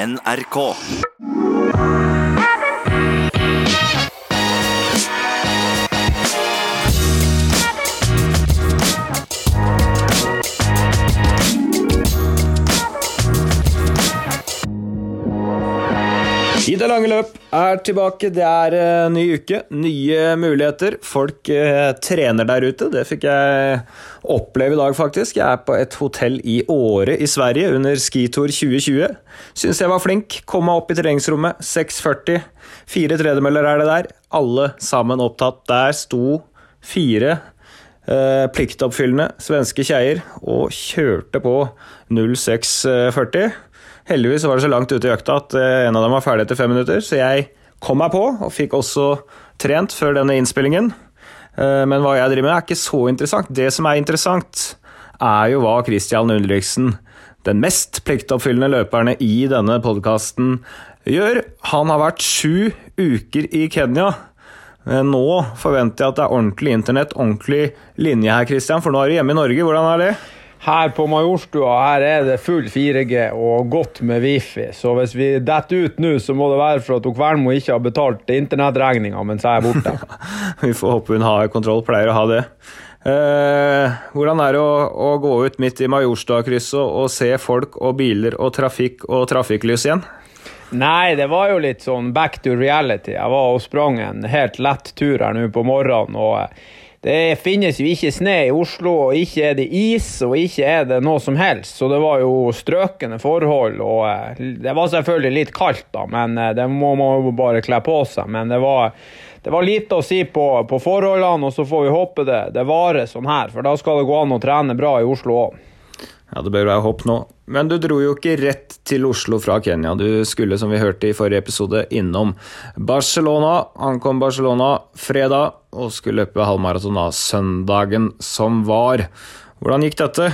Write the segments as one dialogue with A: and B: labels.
A: NRK.
B: Lange løp er tilbake. Det er en ny uke, nye muligheter. Folk uh, trener der ute. Det fikk jeg oppleve i dag, faktisk. Jeg er på et hotell i Åre i Sverige under skitur 2020. Syns jeg var flink. Kom meg opp i treningsrommet. 6.40. Fire tredemøller er det der. Alle sammen opptatt. Der sto fire eh, pliktoppfyllende svenske kjeier og kjørte på 06.40. Heldigvis var det så langt ute i økta at eh, en av dem var ferdig etter fem minutter, så jeg kom meg på og fikk også trent før denne innspillingen. Eh, Men hva jeg driver med, er ikke så interessant. Det som er interessant, er jo hva Christian Ulriksen, den mest pliktoppfyllende løperne i denne podkasten, gjør. Han har vært sju uker i Kenya. Eh, Nå forventer jeg at det er ordentlig internett, ordentlig linje her, Christian, for nå er du hjemme i Norge. Hvordan er det?
C: Her på Majorstua her er det full 4G og godt med wifi. Så hvis vi detter ut nå, så må det være for at Kvernmo ikke har betalt internettregninga mens jeg er borte.
B: Vi får håpe hun har kontroll, pleier å ha det. Eh, hvordan er det å, å gå ut midt i Majorstua-krysset og, og se folk og biler og trafikk og trafikklys igjen?
C: Nei, det var jo litt sånn back to reality. Jeg var og sprang en helt lett tur her nå på morgenen. og det finnes jo ikke snø i Oslo, og ikke er det is, og ikke er det noe som helst. Så det var jo strøkende forhold, og eh, det var selvfølgelig litt kaldt, da, men eh, det må man jo bare kle på seg. Men det var, det var lite å si på, på forholdene, og så får vi håpe det, det varer sånn her, for da skal det gå an å trene bra i Oslo òg.
B: Ja, det bør være håp nå. Men du dro jo ikke rett til Oslo fra Kenya. Du skulle, som vi hørte i forrige episode, innom Barcelona. Ankom Barcelona fredag og skulle løpe halvmaraton av søndagen som var. Hvordan gikk dette?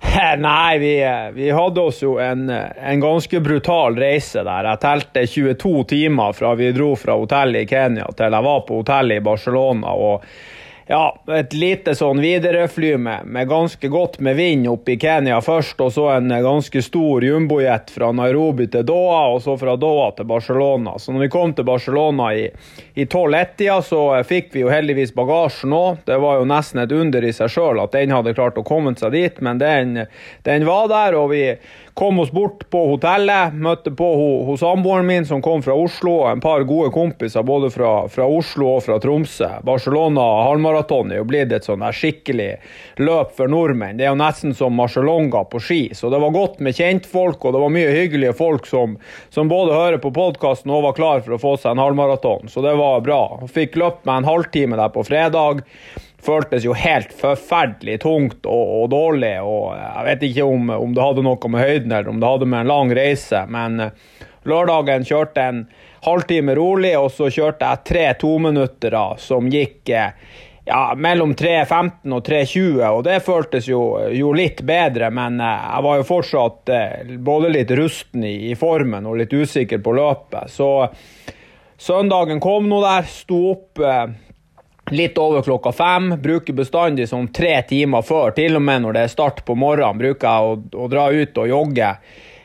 C: Nei, vi, vi hadde oss jo en, en ganske brutal reise der. Jeg telte 22 timer fra vi dro fra hotellet i Kenya til jeg var på hotellet i Barcelona. og ja, et lite sånn viderefly med, med ganske godt med vind opp i Kenya først, og så en ganske stor jumbojet fra Nairobi til Doha, og så fra Doha til Barcelona. Så når vi kom til Barcelona i, i 12-1-tida, så fikk vi jo heldigvis bagasjen òg. Det var jo nesten et under i seg sjøl at den hadde klart å komme seg dit, men den, den var der, og vi kom oss bort på hotellet, møtte på hos samboeren min som kom fra Oslo, og en par gode kompiser både fra, fra Oslo og fra Tromsø. Barcelona halvmaraton er jo blitt et sånn skikkelig løp for nordmenn. Det er jo nesten som Marcialonga på ski. Så det var godt med kjentfolk, og det var mye hyggelige folk som, som både hører på podkasten og var klar for å få seg en halvmaraton. Så det var bra. Fikk løpt meg en halvtime der på fredag føltes jo helt forferdelig tungt og, og, dårlig. og Jeg vet ikke om, om, det hadde noe med høyden eller om det hadde med en lang reise, men uh, lørdagen kjørte en halvtime rolig, og så kjørte jeg tre tominuttere som gikk uh, ja, mellom 3.15 og 3.20, og det føltes jo, jo litt bedre, men uh, jeg var jo fortsatt både litt rusten i, i, formen og litt usikker på løpet. Så søndagen kom nå der, sto opp litt over klokka fem. Bruker bestandig sånn tre timer før, til og med når det er start på morgenen, bruker jeg å, å dra ut og jogge.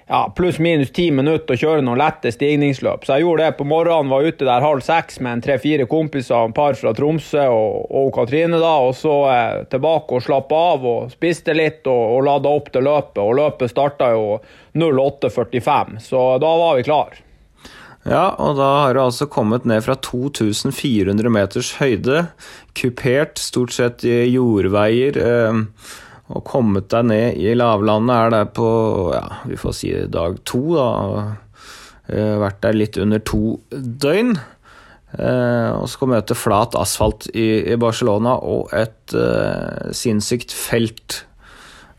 C: Ja, Pluss-minus ti minutter og kjøre noen lette stigningsløp. Så jeg gjorde det på morgenen, var ute der halv seks med en tre-fire kompiser, en par fra Tromsø og, og Katrine, da. Og så eh, tilbake og slappe av og spiste litt og, og lada opp til løpet. Og løpet starta jo 08.45, så da var vi klar.
B: Ja, og da har du altså kommet ned fra 2400 meters høyde, kupert stort sett i jordveier, eh, og kommet deg ned i lavlandet. Er der på, ja, vi får si dag to, da. Eh, vært der litt under to døgn. Eh, og skal møte flat asfalt i, i Barcelona og et eh, sinnssykt felt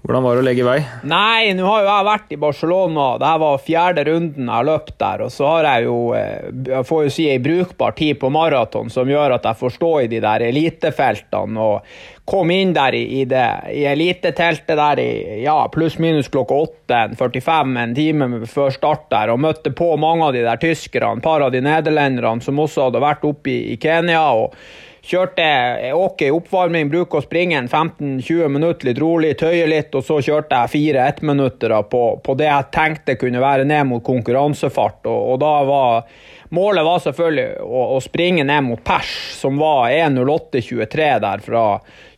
B: hvordan var det å legge i vei?
C: Nei, nå har jo jeg vært i Barcelona. Dette var fjerde runden jeg løp der. Og så har jeg jo, eh, jeg får jo si, ei brukbar tid på maraton som gjør at jeg får stå i de der elitefeltene. og kom inn der i, det, i eliteteltet der i ja, pluss-minus klokka 8.45, en time før start der, og møtte på mange av de der tyskerne, et par av de nederlenderne som også hadde vært oppe i, i Kenya. og Kjørte ok oppvarming, bruker å springe en 15-20 minutter litt rolig, tøye litt, og så kjørte jeg fire ettminuttere på, på det jeg tenkte kunne være ned mot konkurransefart. Og, og da var Målet var selvfølgelig å, å springe ned mot pers, som var 1.08,23 der fra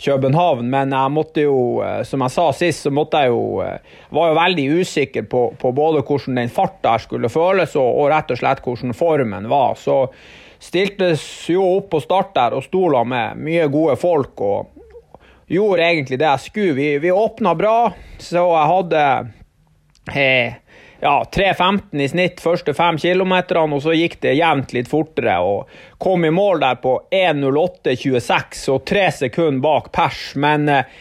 C: København. Men jeg måtte jo, eh, som jeg sa sist, så måtte jeg jo eh, var jo veldig usikker på, på både hvordan den farta skulle føles, og, og rett og slett hvordan formen var. Så stiltes jo opp på start der og stola med mye gode folk. og Gjorde egentlig det jeg skulle. Vi, vi åpna bra, så jeg hadde eh, ja, 3.15 i snitt første fem kilometerne, og så gikk det jevnt litt fortere. og Kom i mål der på 1.08,26 og tre sekunder bak pers. Men eh,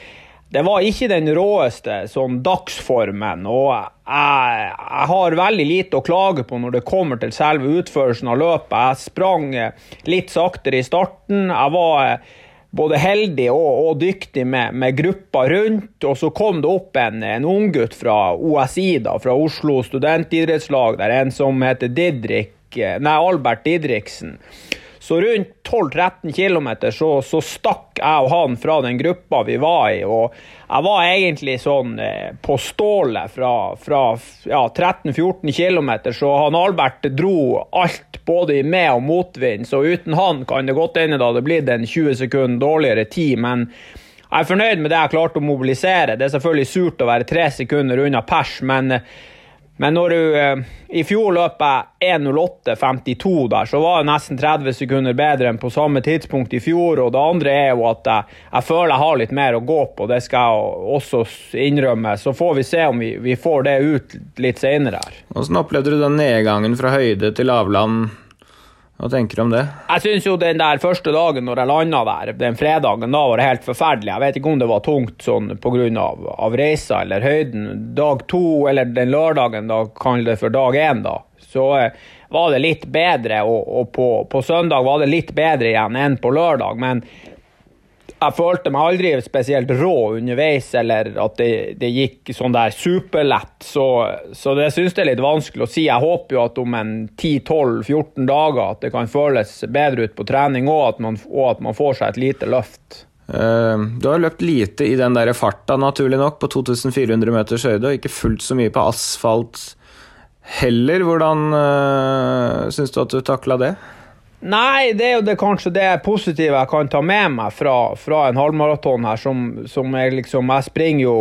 C: det var ikke den råeste sånn dagsformen. og jeg, jeg, har veldig lite å klage på når det kommer til selve utførelsen av løpet. Jeg sprang eh, litt saktere i starten. Jeg var eh, både heldig og, og dyktig med, med, gruppa rundt. Og så kom det opp en, en unggutt fra OSI, da, fra Oslo studentidrettslag, der en som heter Didrik, eh, nei, Albert Didriksen. Så rundt 12-13 km så, så, stakk jeg og han fra den gruppa vi var i. og Jeg var egentlig sånn eh, på stålet fra, fra ja, 13-14 km, så han Albert dro alt både i med- og motvind. Så uten han kan det godt hende det hadde blitt en 20 sekunder dårligere tid. men jeg er fornøyd med det jeg klarte å mobilisere. Det er selvfølgelig surt å være tre sekunder unna pers, men men når du eh, i fjor løp jeg 1.08,52 der, så var det nesten 30 sekunder bedre enn på samme tidspunkt i fjor. Og det andre er jo at jeg, jeg føler jeg har litt mer å gå på, det skal jeg også innrømme. Så får vi se om vi, vi får det ut litt senere her.
B: Hvordan opplevde du den nedgangen fra høyde til lavland? Hva tenker du om det?
C: Jeg syns jo den der første dagen når jeg landa der, den fredagen, da var det helt forferdelig. Jeg vet ikke om det var tungt sånn pga. Av, av reisa eller høyden. Dag to, eller den lørdagen, da kaller det for dag én, da, så eh, var det litt bedre. Og, og på, på, søndag var det litt bedre igjen enn på lørdag. Men jeg følte meg aldri spesielt rå underveis, eller at det, det gikk sånn der superlett. Så, så det syns jeg er litt vanskelig å si. Jeg håper jo at om en 10-12-14 dager at det kan føles bedre ut på trening, man, og at man får seg et lite løft.
B: Uh, du har løpt lite i den der farta, naturlig nok, på 2400 meters høyde, og ikke fullt så mye på asfalt heller. Hvordan uh, syns du at du takla det?
C: Nei, det er jo det, kanskje det positive jeg kan ta med meg fra, fra en halvmaraton her, som, som jeg liksom Jeg springer jo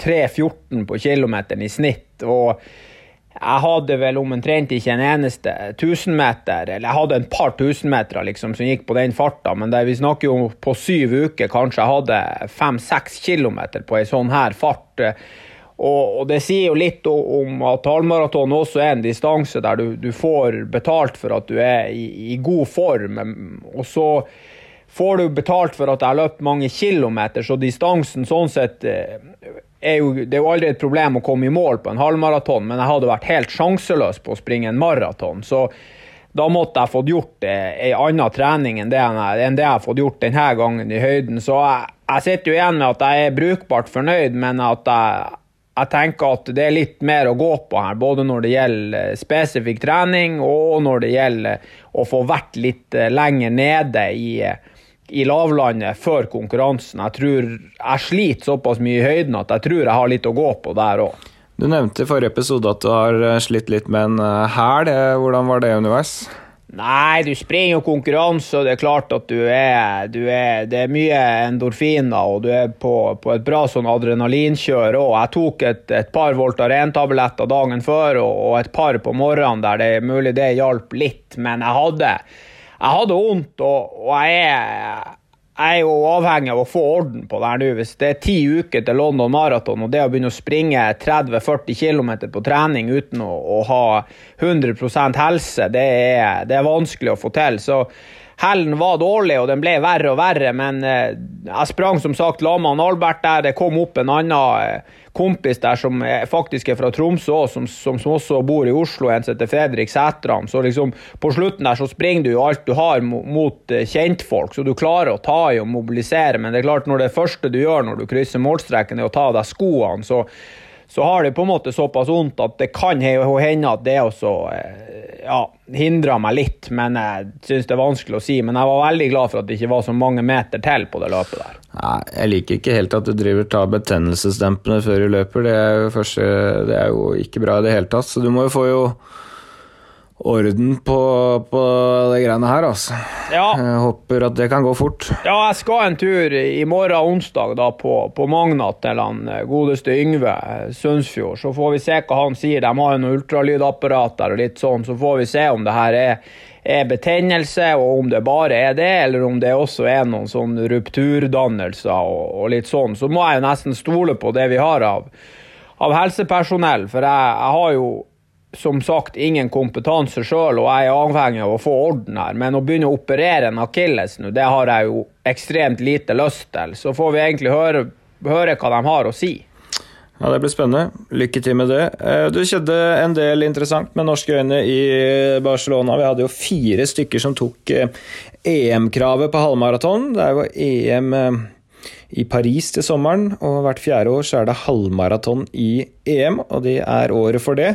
C: 3.14 på kilometeren i snitt. og jeg hadde vel omtrent ikke en eneste 1000-meter, eller jeg hadde en par tusenmeter liksom, som gikk på den farta, men det, vi snakker jo på syv uker kanskje jeg hadde fem-seks kilometer på ei sånn her fart. Og, og, det sier jo litt om at halvmaraton også er en distanse der du, du, får betalt for at du er i, i, god form. Og så får du betalt for at jeg har løpt mange kilometer, så distansen sånn sett eh, er jo, Det er jo aldri et problem å komme i mål på en halvmaraton, men jeg hadde vært helt sjanseløs på å springe en maraton. Så da måtte jeg fått gjort ei anna trening enn det, enn det jeg har fått gjort denne gangen i høyden. Så jeg, jeg sitter jo igjen med at jeg er brukbart fornøyd, men at jeg jeg tenker at det er litt mer å gå på her, både når det gjelder eh, spesifikk trening og når det gjelder å få vært litt eh, lenger nede i, eh, i lavlandet før konkurransen. Jeg tror jeg sliter såpass mye i høyden at jeg tror jeg har litt å gå på der òg.
B: Du nevnte i forrige episode at du har slitt litt med en hæl. Hvordan var det underveis?
C: Nei, du springer jo konkurranse, og det er klart at du er, du er Det er mye endorfiner, og du er på, på et bra sånn adrenalinkjør òg. Jeg tok et, et par Voltaren-tabletter dagen før og, og, et par på morgenen der det er mulig det hjalp litt, men jeg hadde, vondt, og, og jeg er jeg er jo avhengig av å få orden på det her nå. Hvis det er ti uker til London Marathon, og det å begynne å springe 30-40 km på trening uten å, å ha 100% helse, det er, det er, vanskelig å få til. Så Hellen var dårlig, og den ble verre og verre, men eh, jeg sprang som sagt sammen med Albert der. Det kom opp en annen eh, kompis der som faktisk er fra Tromsø som, som, som, også bor i Oslo, en som heter Fredrik Sætran. Så liksom på slutten der så springer du jo alt du har mot eh, kjentfolk, så du klarer å ta i og mobilisere. Men det er klart, når det første du gjør når du krysser målstreken, er å ta av deg skoene, så, så har det på en måte såpass vondt at det kan hende at det også ja, hindra meg litt, men jeg syns det er vanskelig å si. Men jeg var veldig glad for at det ikke var så mange meter til på det løpet der.
B: Nei, jeg liker ikke helt at du driver tar betennelsesdempende før du løper. Det er, første, det er jo ikke bra i det hele tatt. Så du må jo få jo orden på, på de greiene her, altså.
C: Ja.
B: Jeg håper at det kan gå fort.
C: Ja, jeg skal en tur i morgen onsdag da på, på Magnat til han eh, godeste Yngve Sundsfjord. Så får vi se hva han sier. De har jo noe ultralydapparat der og litt sånn, så får vi se om det her er, er betennelse, og om det bare er det, eller om det også er noen sånn rupturdannelser og, og litt sånn. Så må jeg jo nesten stole på det vi har av, av helsepersonell, for jeg, jeg har jo som sagt ingen kompetanse sjøl, og jeg er avhengig av å få orden her. Men å begynne å operere en akilles nå, det har jeg jo ekstremt lite lyst til. Så får vi egentlig høre, høre hva de har å si.
B: Ja, Det blir spennende. Lykke til med det. Du det skjedde en del interessant med norske øyne i Barcelona. Vi hadde jo fire stykker som tok eh, EM-kravet på halvmaraton. Det er jo EM eh, i Paris til sommeren, og hvert fjerde år så er det halvmaraton i EM, og det er året for det.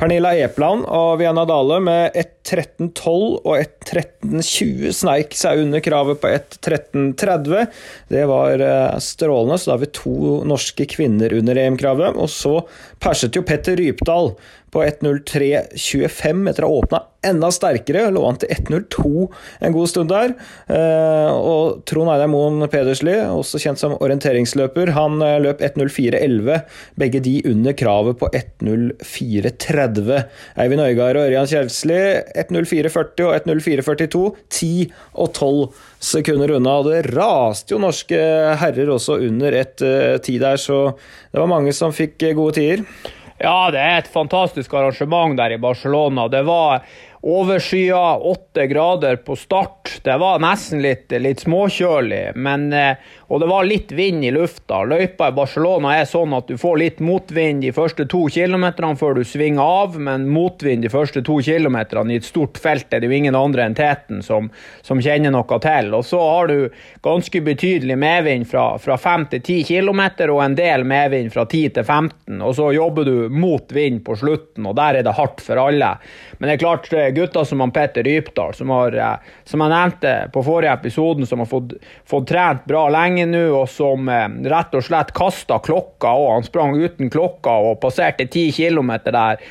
B: Pernilla Epland og Vianna Dale med 1.13,12 og 1.13,20 sneik seg under kravet på 1.13,30. Det var eh, strålende, så da har vi to norske kvinner under EM-kravet. Og så perset jo Petter Rypdal på 1.03,25 etter å ha åpna enda sterkere. Lå an til 1.02 en god stund der. Eh, og Trond Einar Moen Pedersli, også kjent som orienteringsløper, han eh, løp 1.04,11. Begge de under kravet på 1.04,30. Eivind Øygard og Ørjan Kjelsli 1.04,40 og 1.04,42. 10 og 12 sekunder unna. Og det raste jo norske herrer også under et uh, tid der, så det var mange som fikk gode tider.
C: Ja, det er et fantastisk arrangement der i Barcelona. Det var overskya, åtte grader på start. Det var nesten litt, litt småkjølig, men, og det var litt vind i lufta. Løypa i Barcelona er sånn at du får litt motvind de første to kilometerne før du svinger av, men motvind de første to kilometerne i et stort felt er det jo ingen andre enn teten som, som kjenner noe til. Og så har du ganske betydelig medvind fra, fra 5 til 10 km, og en del medvind fra 10 til 15, og så jobber du mot vind på slutten, og der er det hardt for alle. Men det er klart, gutter som han Petter Rypdal, som, har, eh, som jeg nevnte på forrige episoden, som har fått, fått trent bra lenge nå, og som eh, rett og slett kasta klokka og Han sprang uten klokka og passerte 10 km der.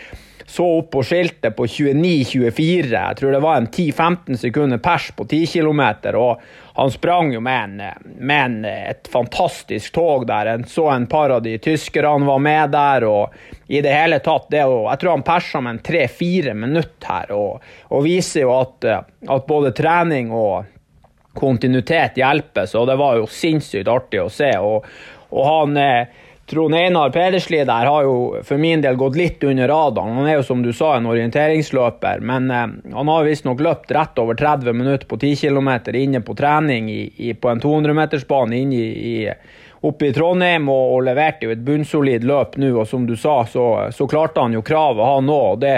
C: Så opp på skiltet på 29-24. Jeg tror det var en 10-15 sekunder pers på 10 km. Og han sprang jo med, en, med en, et fantastisk tog der. En så en par av de tyskerne var med der. og i det hele tatt, det Jeg tror han persa med en tre-fire minutter her, og, og, viser jo at, at både trening og kontinuitet hjelper. Så det var jo sinnssykt artig å se. Og, og han eh, Trond Einar Pedersli der har jo for min del gått litt under radaren. Han er jo som du sa en orienteringsløper, men eh, han har visstnok løpt rett over 30 minutter på 10 km inne på trening i, i, på en 200-metersbane inne i, oppe i Trondheim og, og, leverte jo et bunnsolid løp nå. Og som du sa, så, så klarte han jo kravet, han òg.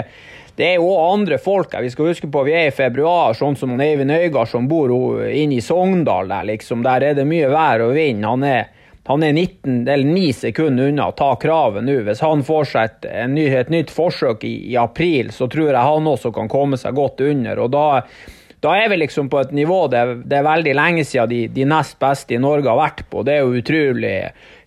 C: Det, er jo andre folk her. Vi skal huske på vi er i februar, sånn som Eivind Øygard som bor inne i Sogndal. Der liksom. Der er det mye vær og vind. Han er han er 19, eller 9 sekunder unna å ta kravet nå. Hvis han får seg et, et nytt forsøk i, i, april, så tror jeg han også kan komme seg godt under. og da, da er vi liksom på et nivå det, det er veldig lenge siden de, de, nest beste i Norge har vært på. Det er jo utrolig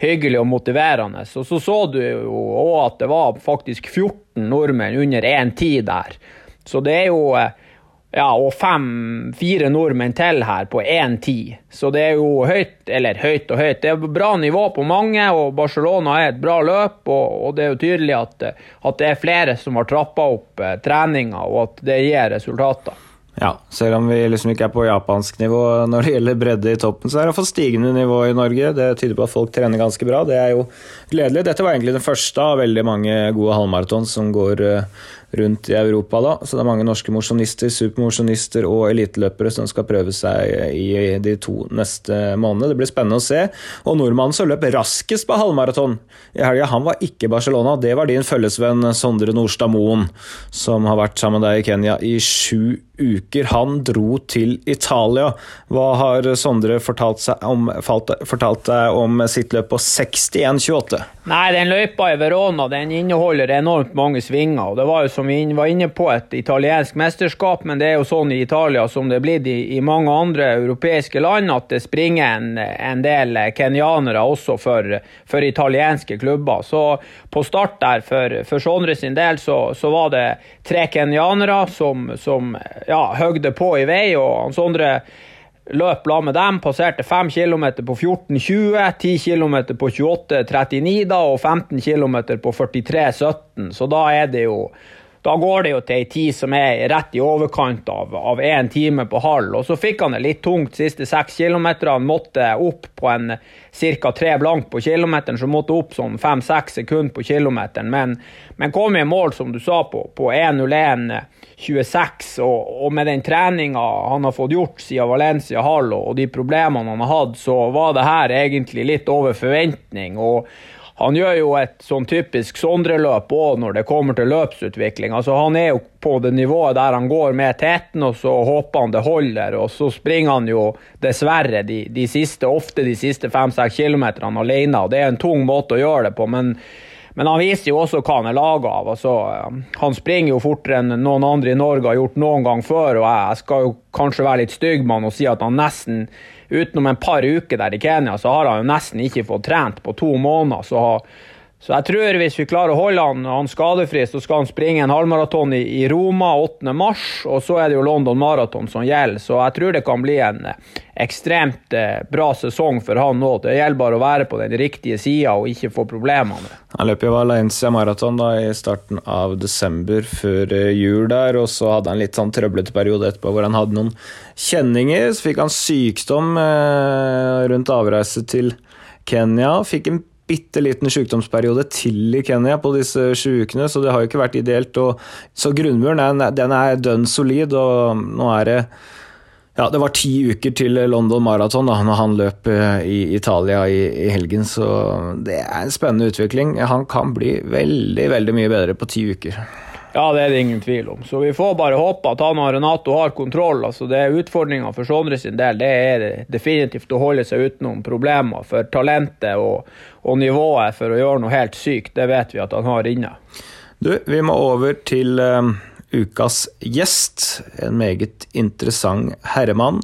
C: hyggelig og motiverende. Og så så du jo òg at det var faktisk 14 nordmenn under 1,10 der. Så det er jo ja, og fem-fire nordmenn til her på 1-10. Så det er jo høyt, eller høyt og høyt. Det er bra nivå på mange, og Barcelona er et bra løp. Og, og det er jo tydelig at, at, det er flere som har trappa opp eh, treninga, og at det gir resultater.
B: Ja, selv om vi liksom ikke er på japansk nivå når det gjelder bredde i toppen, så er det iallfall stigende nivå i Norge. Det tyder på at folk trener ganske bra. Det er jo gledelig. Dette var egentlig den første av veldig mange gode halvmaraton som går uh, rundt i Europa. da, så Det er mange norske mosjonister, supermosjonister og eliteløpere som skal prøve seg i de to neste månedene. Det blir spennende å se. Og nordmannen som løp raskest på halvmaraton i helga, han var ikke Barcelona. Det var din følgesvenn Sondre Nordstad Moen, som har vært sammen med deg i Kenya i sju uker. Han dro til Italia. Hva har Sondre fortalt, om, fortalt deg om sitt løp på 61,28?
C: Nei, den løypa i Verona den inneholder enormt mange svinger. og Det var jo som vi var inne på, et italiensk mesterskap, men det er jo sånn i Italia som det er blitt i, i mange andre europeiske land, at det springer en, en del kenyanere også for, for, italienske klubber. Så på start der, for, for Sondre sin del, så, så, var det tre kenyanere som, som ja, høgde på i vei, og han Sondre løp la med dem. Passerte 5 km på 14,20, 10 km på 28,39 da, og 15 km på 43,17. Så da er det jo da går det jo til ei tid som er rett i overkant av, én time på halv. Og så fikk han det litt tungt de siste seks kilometerne. Måtte opp på en ca. tre blank på kilometeren, så måtte opp sånn fem-seks sekunder på kilometeren. Men, men, kom i mål, som du sa, på, på 1.01,26. Og, og med den treninga han har fått gjort siden Valencia Hall, og, og de problemene han har hatt, så var det her egentlig litt over forventning. og han gjør jo et sånn typisk Sondre-løp òg når det kommer til løpsutvikling. Altså Han er jo på det nivået der han går med teten, og så håper han det holder. Og så springer han jo dessverre de, de siste, ofte de siste fem-seks kilometerne alene. og Det er en tung måte å gjøre det på. men men han viser jo også hva han er laga av. Altså, han springer jo fortere enn noen andre i Norge har gjort noen gang før. og Jeg skal jo kanskje være litt stygg med han og si at han nesten utenom en par uker der i Kenya, så har han jo nesten ikke fått trent på to måneder. Så, så jeg tror hvis vi klarer å holde han, han skadefri, så skal han springe en halvmaraton i, i, Roma 8.3, og så er det jo London Marathon som gjelder. Så jeg tror det kan bli en eh, ekstremt eh, bra sesong for han nå. Det gjelder bare å være på den riktige sida og ikke få problemer.
B: Han løp jo Valencia Marathon da, i starten av desember før eh, jul der, og så hadde han litt sånn trøblete periode etterpå hvor han hadde noen kjenninger. Så fikk han sykdom eh, rundt avreise til Kenya. Fikk en bitte liten sykdomsperiode til i Kenya på disse sju ukene, så det har jo ikke vært ideelt. Og, så grunnmuren er, den er dønn solid, og nå er det ja, det var ti uker til London Marathon da når han løp eh, i Italia i, i, helgen, så det er en spennende utvikling. Han kan bli veldig, veldig mye bedre på ti uker.
C: Ja, det er det ingen tvil om. Så vi får bare håpe at han og Renato har kontroll. Altså, det er Utfordringa for Sondre sin del det er definitivt å holde seg utenom problemer. For talentet og, og, nivået for å gjøre noe helt sykt, det vet vi at han har inne.
B: Du, vi må over til um, ukas gjest. En meget interessant herremann.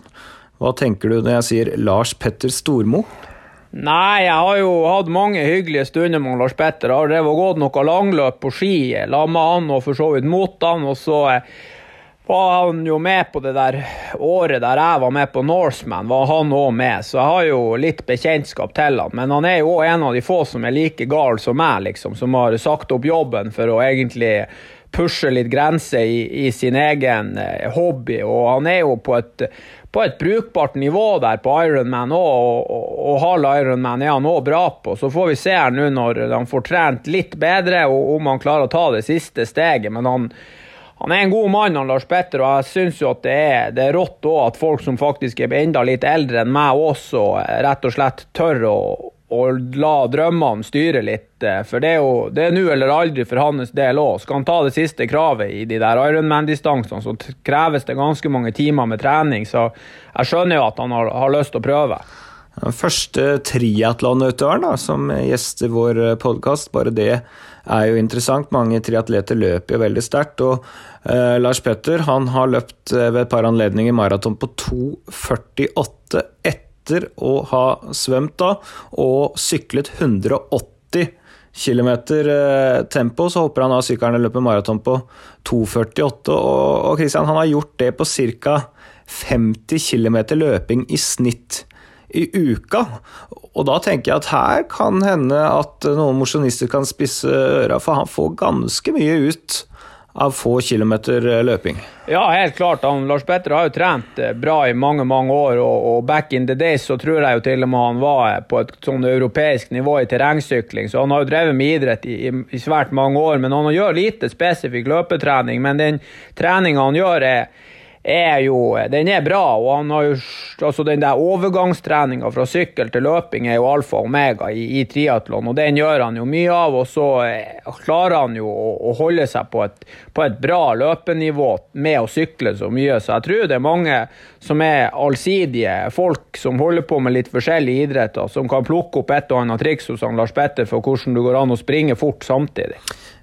B: Hva tenker du når jeg sier Lars Petter Stormo?
C: Nei, jeg har jo hatt mange hyggelige stunder med Lars Petter. Jeg har drevet og gått noe langløp på ski la med han og for så vidt mot han. Og så eh, var han jo med på det der året der jeg var med på Norseman, var han òg med. Så jeg har jo litt bekjentskap til han. Men han er jo òg en av de få som er like gal som meg, liksom. Som har sagt opp jobben for å egentlig pushe litt grenser i, i sin egen eh, hobby. Og han er jo på et på et brukbart nivå der på Ironman òg, og, og, og halv Ironman er han òg bra på. Så får vi se her nå når han får trent litt bedre, og om han klarer å ta det siste steget. Men han, han er en god mann, han Lars Petter, og jeg syns jo at det er, det er rått òg at folk som faktisk er enda litt eldre enn meg også, rett og slett tør å og la drømmene styre litt. Eh, for det er jo det er nå eller aldri for hans del òg. Skal han ta det siste kravet i de der Ironman-distansene, så kreves det ganske mange timer med trening. Så jeg skjønner jo at han har, har lyst til å prøve.
B: Den første triatlonutøveren som gjester vår podkast, bare det er jo interessant. Mange triatleter løper jo veldig sterkt. og eh, Lars Petter han har løpt eh, ved et par anledninger maraton på 2,48 etter etter å ha svømt da, og syklet 180 km eh, tempo, så hopper han av sykkelen og løper maraton på 2,48. Og Christian, han har gjort det på ca. 50 km løping i snitt i uka. Og da tenker jeg at her kan hende at noen mosjonister kan spisse øra, for han får ganske mye ut av få kilometer eh, løping.
C: Ja, helt klart. Han, Lars Petter har jo trent eh, bra i mange mange år, og, og, back in the days så tror jeg jo til og med han var på et sånn europeisk nivå i terrengsykling. Så han har jo drevet med idrett i, i, i svært mange år. Men han gjør lite spesifikk løpetrening. Men den treninga han gjør, er er jo Den er bra. og han har jo, altså Den der overgangstreninga fra sykkel til løping er jo alfa og omega i, i triatlon, og den gjør han jo mye av. Og så eh, klarer han jo å, å holde seg på et, på et, bra løpenivå med å sykle så mye. Så jeg tror det er mange som er allsidige folk som holder på med litt forskjellige idretter, som kan plukke opp et og annet triks hos han Lars Petter for hvordan du går an å springe fort samtidig.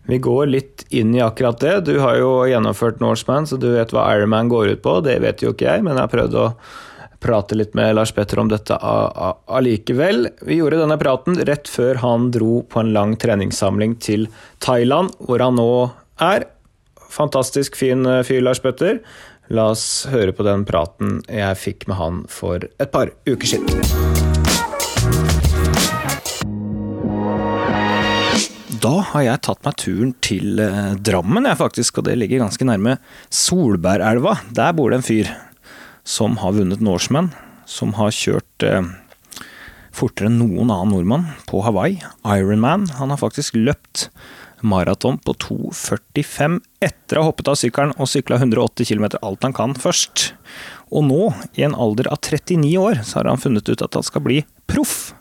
B: Vi går litt inn i akkurat det. Du har jo gjennomført Norseman, så du vet hva Ironman går ut på. Det vet jo ikke jeg, men jeg har prøvd å prate litt med Lars Petter om dette allikevel. Vi gjorde denne praten rett før han dro på en lang treningssamling til Thailand, hvor han nå er. Fantastisk fin eh, fyr, Lars Petter. La oss høre på den praten jeg fikk med han for et par uker siden. Da har jeg tatt meg turen til eh, Drammen, jeg faktisk, og det ligger ganske nærme Solbærelva. Der bor det en fyr som har vunnet Norseman, som har kjørt eh, fortere enn noen annen nordmann på Hawaii. Ironman. Han har faktisk løpt maraton på 2,45 etter å ha hoppet av sykkelen og sykla 180 km alt han kan først. Og nå, i en alder av 39 år, så har han funnet ut at han skal bli proff.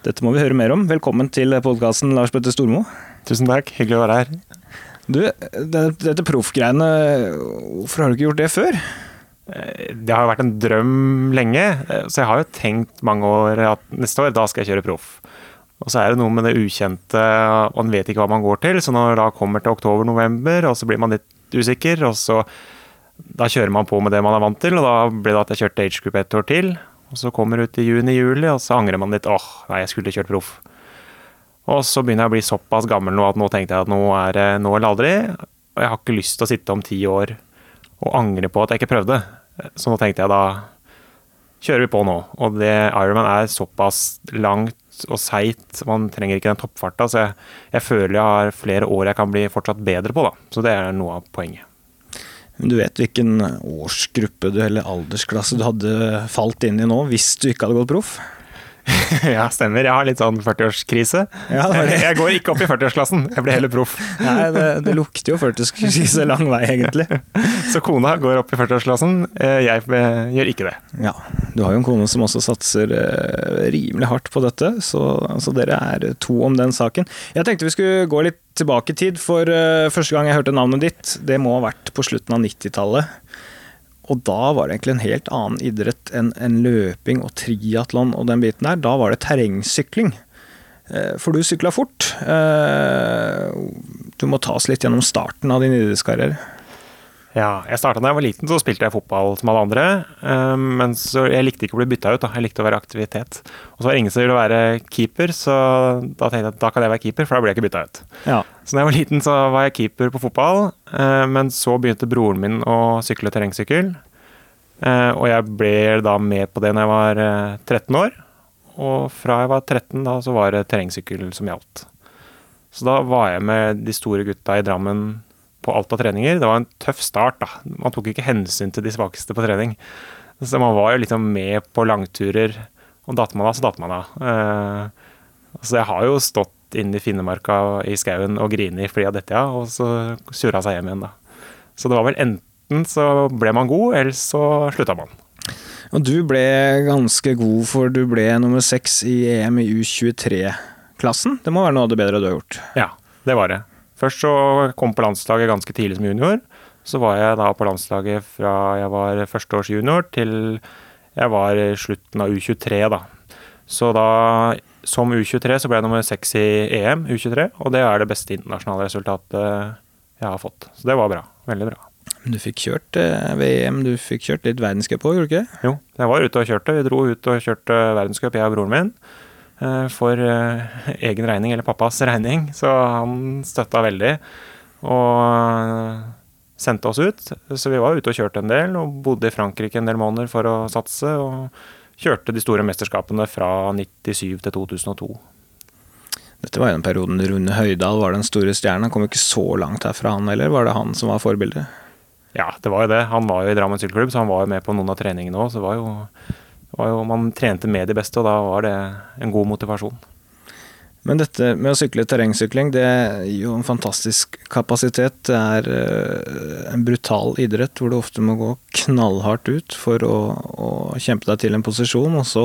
B: Dette må vi høre mer om. Velkommen til podkasten, Lars Bøtte Stormo.
A: Tusen takk, hyggelig å være her.
B: Du, dette proffgreiene, hvorfor har du ikke gjort det før?
A: Eh, det har vært en drøm lenge, eh, så jeg har jo tenkt mange år at neste år, da skal jeg kjøre proff. Og så er det noe med det ukjente, og man vet ikke hva man går til. Så når da kommer til oktober-november, og så blir man litt usikker, og så da kjører man på med det man er vant til, og da ble det at jeg kjørte age group ett år til. Og så kommer du i juni-juli, og så angrer man litt. åh, nei, jeg skulle kjørt proff. Og så begynner jeg å bli såpass gammel nå at nå tenkte jeg at nå er det nå eller aldri. Og jeg har ikke lyst til å sitte om ti år og angre på at jeg ikke prøvde. Så nå tenkte jeg da kjører vi på nå. Og det Ironman er såpass langt og seigt, man trenger ikke den toppfarta. Så jeg, jeg, føler jeg har flere år jeg kan bli fortsatt bedre på, da. Så det er noe av poenget.
B: Du vet hvilken årsgruppe du, eller aldersklasse du hadde falt inn i nå, hvis du ikke hadde gått proff?
A: ja, stemmer. Jeg har litt sånn 40-årskrise. Ja, jeg går ikke opp i 40-årsklassen, jeg blir heller proff.
B: Nei, det, det lukter jo 40-årskrise lang vei, egentlig.
A: Så kona går opp i 40-årsklassen, eh, jeg gjør ikke det.
B: Ja, Du har jo en kone som også satser eh, rimelig hardt på dette, så, altså, dere er to om den saken. Jeg tenkte vi skulle gå litt tilbake i tid, for første gang jeg hørte navnet ditt, det må ha vært på slutten av 90-tallet. Og da var det egentlig en helt annen idrett enn en løping og triatlon og den biten der. Da var det terrengsykling. Eh, for du sykla fort. Eh, du må ta oss litt gjennom starten av din idrettskarriere.
A: Ja, jeg starta da jeg var liten, så spilte jeg fotball som alle andre. Um, men så jeg likte ikke å bli bytta ut, da. jeg likte å være aktivitet. Og så var det ingen som ville være keeper, så da tenkte jeg at da kan jeg være keeper, for da blir jeg ikke bytta ut. Ja. Så da jeg var liten, så var jeg keeper på fotball, uh, men så begynte broren min å sykle terrengsykkel. Uh, og jeg ble da med på det når jeg var uh, 13 år. Og fra jeg var 13, da så var det terrengsykkel som gjaldt. Så da var jeg med de store gutta i Drammen på alt av treninger. Det var en tøff start, da. Man tok ikke hensyn til de svakeste på trening. Så man var jo liksom med på langturer. Og datt man av, så datt man av. Uh, så jeg har jo stått inne i Finnemarka i skauen og grini fordi av dette, ja, og så surra seg hjem igjen, da. Så det var vel enten så ble man god, eller så slutta man.
B: Og du ble ganske god, for du ble nummer seks i EM i U23-klassen. Det må være noe av det bedre du har gjort?
A: Ja, det var det. Først så kom på landslaget ganske tidlig som junior. Så var jeg da på landslaget fra jeg var førsteårsjunior til jeg var i slutten av U23, da. Så da, som U23, så ble jeg nummer seks i EM U23, og det er det beste internasjonale resultatet jeg har fått. Så det var bra. Veldig bra.
B: Men du fikk kjørt eh, VM, du fikk kjørt litt verdenscup òg, gjorde du ikke?
A: Jo, jeg var ute og kjørte. Vi dro ut og kjørte verdenscup, jeg og broren min. Eh, for eh, egen regning, eller pappas regning. Så han støtta veldig. Og eh, sendte oss ut. Så vi var ute og kjørte en del, og bodde i Frankrike en del måneder for å satse. Og kjørte de store mesterskapene fra 97 til 2002.
B: Dette var den perioden Rune Høydal var den store stjerna. Kom ikke så langt herfra, han heller. Var det han som var forbildet?
A: Ja, det var jo det. Han var jo i Drammen sykkelklubb, så han var jo med på noen av treningene òg. Så det var jo jo, man trente med de beste, og da var det en god motivasjon.
B: Men dette med å sykle terrengsykling, det gir jo en fantastisk kapasitet. Det er eh, en brutal idrett hvor du ofte må gå knallhardt ut for å, å kjempe deg til en posisjon. Og så,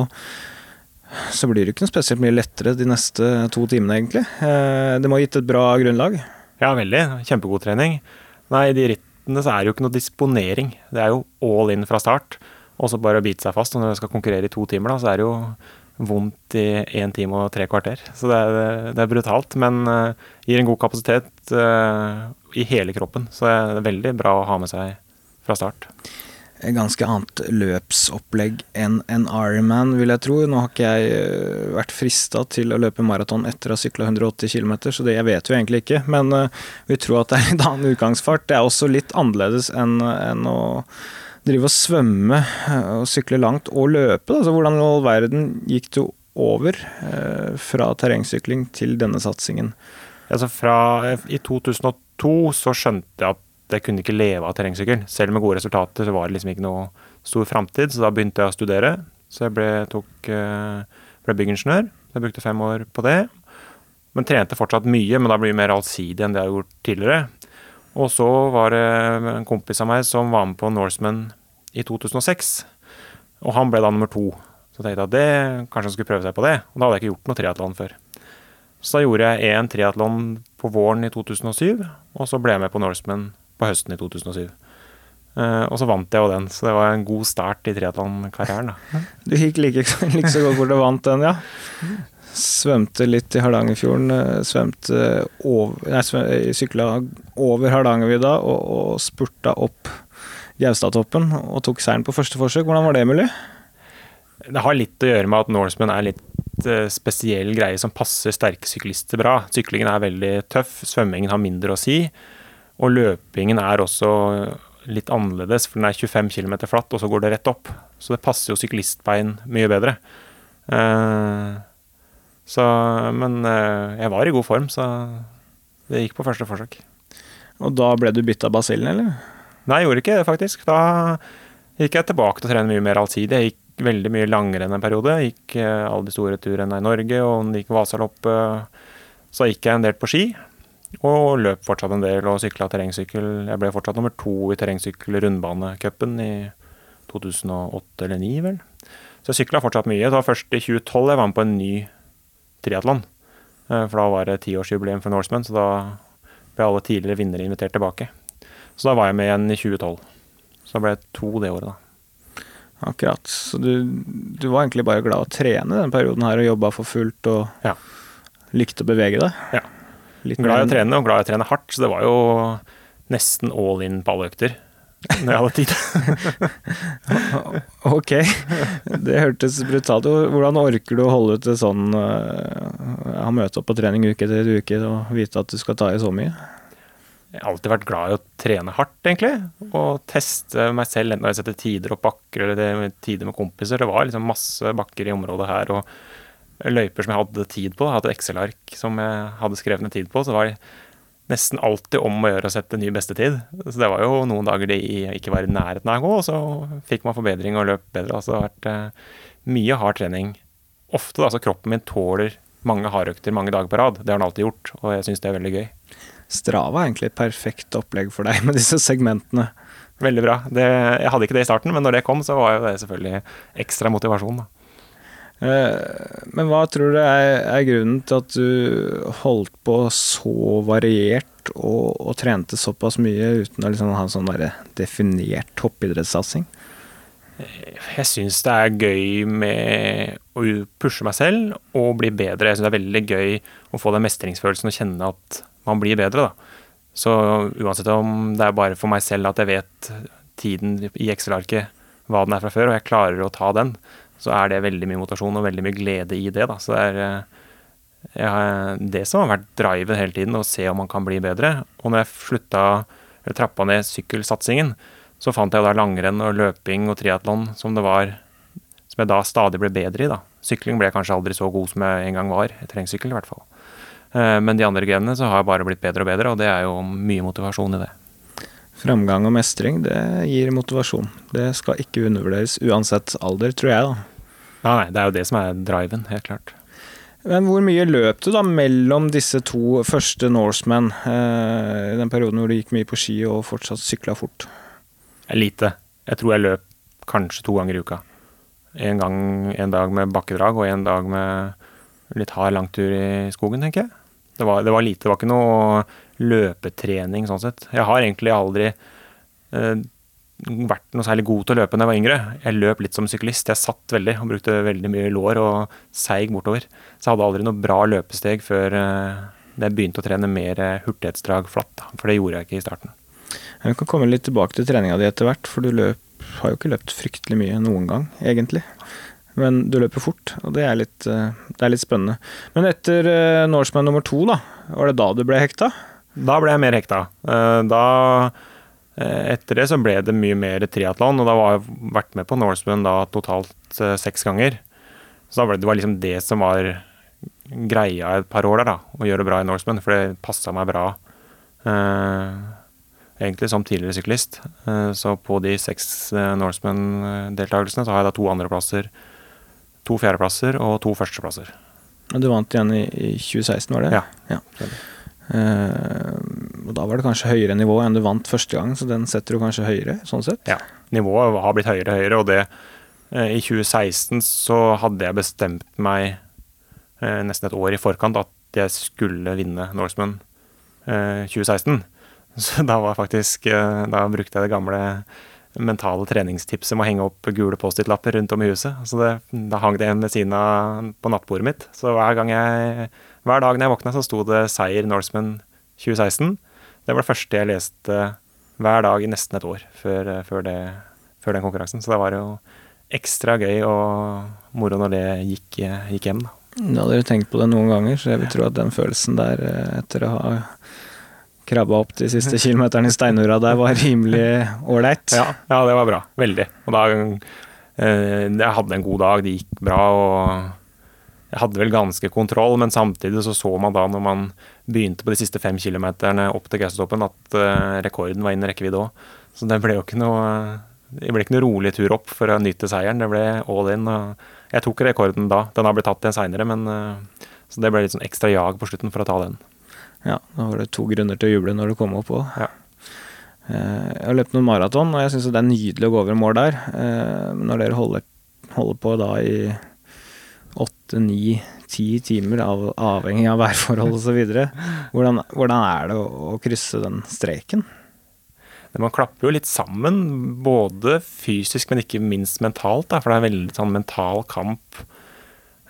B: så blir det ikke spesielt mye lettere de neste to timene, egentlig. Eh, det må ha gitt et bra grunnlag?
A: Ja, veldig. Kjempegod trening. Nei, i de rittene så er det jo ikke noe disponering. Det er jo all in fra start og så bare bite seg fast. Og når jeg skal konkurrere i to timer, da, så er det jo vondt i én time og tre kvarter. Så det er, det er brutalt, men uh, gir en god kapasitet uh, i hele kroppen. Så det er veldig bra å ha med seg fra start.
B: Ganske annet løpsopplegg enn en Ironman, vil jeg tro. Nå har ikke jeg uh, vært frista til å løpe maraton etter å ha sykla 180 km, så det jeg vet jo egentlig ikke. Men vi tror at det er en annen utgangsfart. Det er også litt annerledes enn, enn å drive og svømme eh, og sykle langt og løpe. Altså, hvordan i all verden gikk du over eh, fra terrengsykling til denne satsingen?
A: Altså fra, I 2002 så skjønte jeg at jeg kunne ikke leve av terrengsykkel. Selv med gode resultater så var det liksom ikke noe stor framtid, så da begynte jeg å studere. Så jeg ble, tok, eh, ble byggingeniør. Jeg brukte fem år på det. Men trente fortsatt mye, men da blir det mer allsidig enn det jeg har gjort tidligere. Og så var det en kompis av meg som var med på Norseman i 2006. Og han ble da nummer to. Så tenkte jeg at det, kanskje han skulle prøve seg på det. Og da hadde jeg ikke gjort noe triatlon før. Så da gjorde jeg én triatlon på våren i 2007, og så ble jeg med på Norseman på høsten i 2007. Uh, eh, og så vant jeg jo den, så det var en god start i triatlonkarrieren.
B: Du gikk like, like, så godt hvor du vant den, ja? Svømte litt i Hardangerfjorden. Eh, svømte over, nei, sykla over Hardangervidda og, og spurta opp Gaustatoppen og tok seieren på første forsøk. Hvordan var det mulig?
A: Det har litt å gjøre med at Norseman er litt uh, spesiell greie som passer sterke syklister bra. Syklingen er veldig tøff, svømmingen har mindre å si. Og løpingen er også litt annerledes, for den er 25 km flatt, og så går det rett opp. Så det passer jo syklistbein mye bedre. Uh, så, men uh, jeg var i god form, så det gikk på første forsøk.
B: Og da ble du bytta basillen, eller?
A: Nei, jeg gjorde ikke det, faktisk. Da gikk jeg tilbake til å trene mye mer allsidig. Jeg gikk veldig mye langrenn en periode. Jeg gikk uh, alle de store turene i Norge, og gikk Vasaloppet. Så gikk jeg en del på ski. Og løp fortsatt en del og sykla terrengsykkel. Jeg ble fortsatt nummer to i terrengsykkel-rundbanecupen i 2008 eller 2009, vel. Så jeg sykla fortsatt mye. Det var først i 2012 jeg var med på en ny triatlon. Eh, for da var det tiårsjubileum for Norseman, så da ble alle tidligere vinnere invitert tilbake. Så da var jeg med igjen i 2012. Så da ble jeg to det året, da.
B: Akkurat. Så du, du var egentlig bare glad å trene den perioden her og jobba for fullt og
A: ja.
B: likte å bevege deg?
A: Ja. Litt glad i å trene, og glad i å trene hardt. Så det var jo nesten all in på alle økter når jeg hadde tid.
B: ok, det hørtes brutalt ut. Hvordan orker du å holde ut det sånn uh, Ha møte opp på trening uke etter uke og vite at du skal ta i så mye?
A: Jeg har alltid vært glad i å trene hardt, egentlig. Og teste meg selv, enten jeg setter tider opp bakker eller tider med kompiser. Det var liksom masse bakker i området her. og løyper som jeg hadde tid på. Jeg hadde Excel-ark som jeg hadde skrevet ned tid på. Så var det nesten alltid om å gjøre å sette ny bestetid. Så det var jo noen dager de ikke var i nærheten av å gå, og så fikk man forbedring og løp bedre. Altså det har vært eh, mye hard trening. Ofte da, så kroppen min tåler mange hardøkter mange dager på rad. Det har den alltid gjort, og jeg syns det er veldig gøy.
B: Strava er egentlig et perfekt opplegg for deg med disse segmentene.
A: Veldig bra. Det, jeg hadde ikke det i starten, men når det kom, så var jo det selvfølgelig ekstra motivasjon. da.
B: Eh, men hva tror du er, er, grunnen til at du holdt på så variert og, og trente såpass mye uten å liksom ha en sånn definert toppidrettssatsing?
A: Jeg syns det er gøy med å pushe meg selv og bli bedre. Jeg syns det er veldig gøy å få den mestringsfølelsen og kjenne at man blir bedre. da. Så uansett om det er bare for meg selv at jeg vet tiden i Excel-arket, hva den er fra før, og jeg klarer å ta den, så er det veldig mye motivasjon og veldig mye glede i det. Da. Så det er ja, det som har vært driven hele tiden, å se om man kan bli bedre. Og når jeg slutta, eller trappa ned sykkelsatsingen, så fant jeg da langrenn og løping og triatlon som det var som jeg da stadig ble bedre i. da. Sykling ble jeg kanskje aldri så god som jeg en gang var. Terrengsykkel i hvert fall. Eh, men de andre grenene så har jeg bare blitt bedre og bedre, og det er jo mye motivasjon i det.
B: Framgang og mestring, det gir motivasjon. Det skal ikke undervurderes uansett alder, tror jeg, da.
A: Nei, nei, det er jo det som er driven, helt klart.
B: Men hvor mye løp du da mellom disse to første Norsemen, eh, i den perioden hvor du gikk mye på ski og fortsatt sykla fort?
A: Lite. Jeg tror jeg løp kanskje to ganger i uka. En gang en dag med bakkedrag og en dag med litt hard langtur i skogen, tenker jeg. Det var, det var lite. Det var ikke noe løpetrening sånn sett. Jeg har egentlig aldri eh, vært noe særlig god til å løpe da jeg var yngre. Jeg løp litt som syklist. Jeg satt veldig og brukte veldig mye lår og seig bortover. Så jeg hadde aldri noe bra løpesteg før eh, jeg begynte å trene mer eh, hurtighetsdrag flatt. For det gjorde jeg ikke i starten.
B: Vi kan komme litt tilbake til treninga di etter hvert, for du løp, har jo ikke løpt fryktelig mye noen gang, egentlig. Men du løper fort, og det er litt, eh, det er litt spennende. Men etter Norseman nummer to, da, var det da du ble hekta?
A: Da ble jeg mer hekta. Da etter det så ble det mye mer triatlon, og da var jeg vært med på Norseman da totalt eh, seks ganger. Så da ble det, var liksom det som var greia et par år der, da, å gjøre det bra i Norseman, for det passa meg bra. Eh, egentlig som tidligere syklist. Eh, så på de seks eh, Norseman-deltakelsene så har jeg da to andreplasser, to fjerdeplasser og to førsteplasser.
B: Og du vant igjen i, i 2016, var det?
A: Ja.
B: ja. Uh, og da var det kanskje høyere nivå enn du vant første gang, så den setter du kanskje høyere, sånn sett?
A: Ja, nivået har blitt høyere og høyere, og det uh, I 2016 så hadde jeg bestemt meg uh, nesten et år i forkant at jeg skulle vinne Norseman 2016. Så da var faktisk Da brukte jeg det gamle mentale treningstipset med å henge opp gule Post-It-lapper rundt om i huset. Så det, da hang det en ved siden av på nattbordet mitt. Så hver gang jeg hver dag når jeg våkna, så sto det 'Seier Norseman 2016'. Det var det første jeg leste hver dag i nesten et år før, før, det, før den konkurransen. Så det var jo ekstra gøy og moro når det gikk, gikk hjem, da.
B: Hadde dere tenkt på det noen ganger, så jeg vil tro at den følelsen der eh, etter å ha krabba opp de siste kilometerne i steinura der, var rimelig ålreit.
A: Ja, ja, det var bra. Veldig. Og da eh, Jeg hadde en god dag, det gikk bra. og hadde vel ganske kontroll, men samtidig så så man da når man begynte på de siste fem kilometerne opp til Gaustatoppen, at uh, rekorden var innen rekkevidde òg. Så det ble jo ikke noe det ble ikke noe rolig tur opp for å nyte seieren. Det ble all in. og Jeg tok rekorden da. Den har blitt tatt igjen seinere, men uh, så det ble litt sånn ekstra jag på slutten for å ta den.
B: Ja, da var det to grunner til å juble når du kom opp òg.
A: Ja.
B: Uh, jeg har løpt noen maraton, og jeg syns det er nydelig å gå over mål der. Når dere holder, holder på da i åtte, ni, ti timer, av, avhengig av værforhold osv. Hvordan, hvordan er det å, å, krysse den streken?
A: Man klapper jo litt sammen, både fysisk, men ikke minst mentalt. Da, for det er en veldig sånn mental kamp.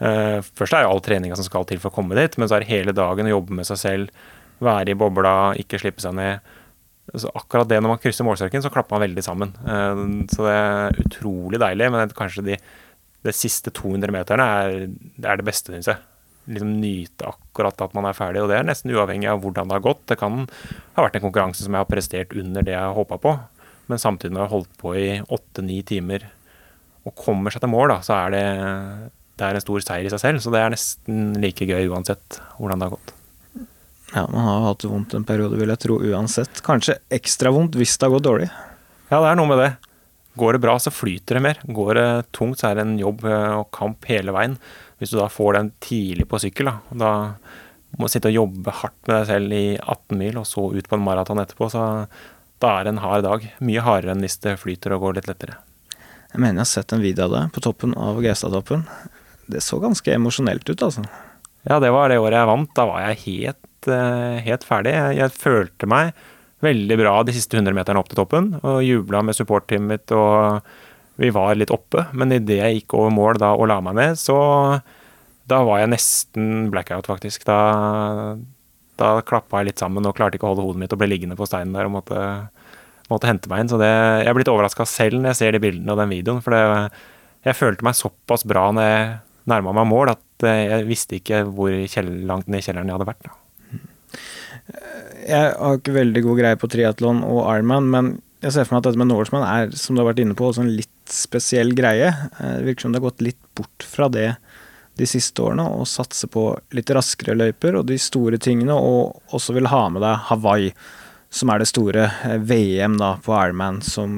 A: Uh, først er jo all treninga som skal til for å komme dit, men så er det hele dagen å jobbe med seg selv, være i bobla, ikke slippe seg ned. Så akkurat det når man krysser målstreken, så klapper man veldig sammen. Uh, så det er utrolig deilig, men kanskje de de siste 200 meterne er, er det beste, syns jeg. Liksom nyte akkurat at man er ferdig, og det er nesten uavhengig av hvordan det har gått. Det kan ha vært en konkurranse som jeg har prestert under det jeg håpa på, men samtidig når jeg har holdt på i åtte-ni timer og kommer seg til mål, da, så er det, det er en stor seier i seg selv. Så det er nesten like gøy uansett hvordan det har gått.
B: Ja, man har hatt vondt en periode, vil jeg tro, uansett. Kanskje ekstra vondt hvis det har gått dårlig.
A: Ja, det er noe med det. Går det bra, så flyter det mer. Går det tungt, så er det en jobb eh, og kamp hele veien. Hvis du da får den tidlig på sykkel, da, da må du sitte og jobbe hardt med deg selv i 18 mil, og så ut på en maraton etterpå, så da er det en hard dag. Mye hardere enn hvis det flyter og går litt lettere.
B: Jeg mener jeg har sett en video av deg på toppen av Gaustatoppen. Det så ganske emosjonelt ut, altså.
A: Ja, det var det året jeg vant. Da var jeg helt, eh, helt ferdig. Jeg, jeg følte meg veldig bra de siste 100 meterne opp til toppen. Og jubla med supportteamet mitt, og vi var litt oppe. Men idet jeg gikk over mål da og la meg ned, så da var jeg nesten blackout, faktisk. Da, da klappa jeg litt sammen og klarte ikke å holde hodet mitt og ble liggende på steinen der og måtte, måtte hente meg inn. Så det, jeg er blitt overraska selv når jeg ser de bildene og den videoen. For det, jeg følte meg såpass bra når jeg nærma meg mål, at jeg visste ikke hvor langt ned i kjelleren jeg hadde vært. da.
B: Jeg har ikke veldig god greie på triatlon og Ironman, men jeg ser for meg at dette med Norseman er, som du har vært inne på, en litt spesiell greie. Eh, det virker som det har gått litt bort fra det de siste årene, og satser på litt raskere løyper og de store tingene, og også vil ha med deg Hawaii, som er det store eh, VM da på Ironman, som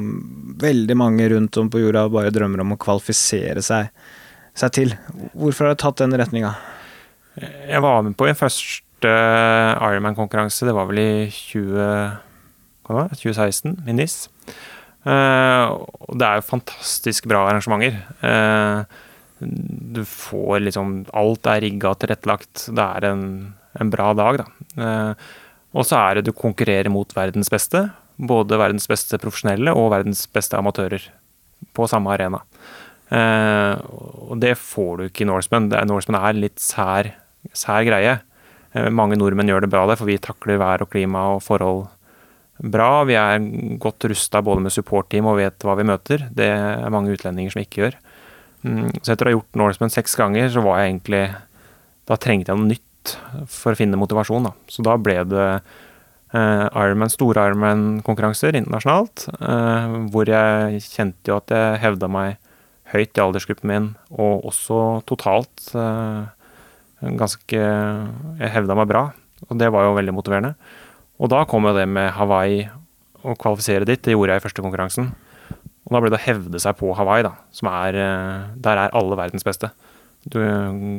B: veldig mange rundt om på jorda bare drømmer om å kvalifisere seg, seg til. Hvorfor har du tatt den retninga?
A: Jeg var med på en først Ironman-konkurranse, det var vel i 20, 2016, i NIS. og det er jo fantastisk bra arrangementer. Uh, du får liksom Alt er rigga og tilrettelagt. Det er en, en, bra dag, da. Uh, og så er det du konkurrerer mot verdens beste. både verdens beste profesjonelle og verdens beste amatører på samme arena. Eh, og det får du ikke i Norseman. Norseman er litt sær, sær greie. Eh, mange nordmenn gjør det bra der, for vi takler vær og klima og forhold bra. Vi er godt rusta både med supportteam og vet hva vi møter. Det er mange utlendinger som ikke gjør. Mm, så etter å ha gjort Norseman seks ganger, så var jeg egentlig Da trengte jeg noe nytt for å finne motivasjon. Da. Så da ble det uh, Ironman, store Ironman-konkurranser internasjonalt, uh, hvor jeg kjente jo at jeg hevda meg høyt i aldersgruppen min, og også totalt uh, ganske Jeg hevda meg bra, og det var jo veldig motiverende. Og da kom jo det med Hawaii, å kvalifisere dit, det gjorde jeg i første konkurransen. Og da ble det å hevde seg på Hawaii, da, som er eh, Der er alle verdens beste. Du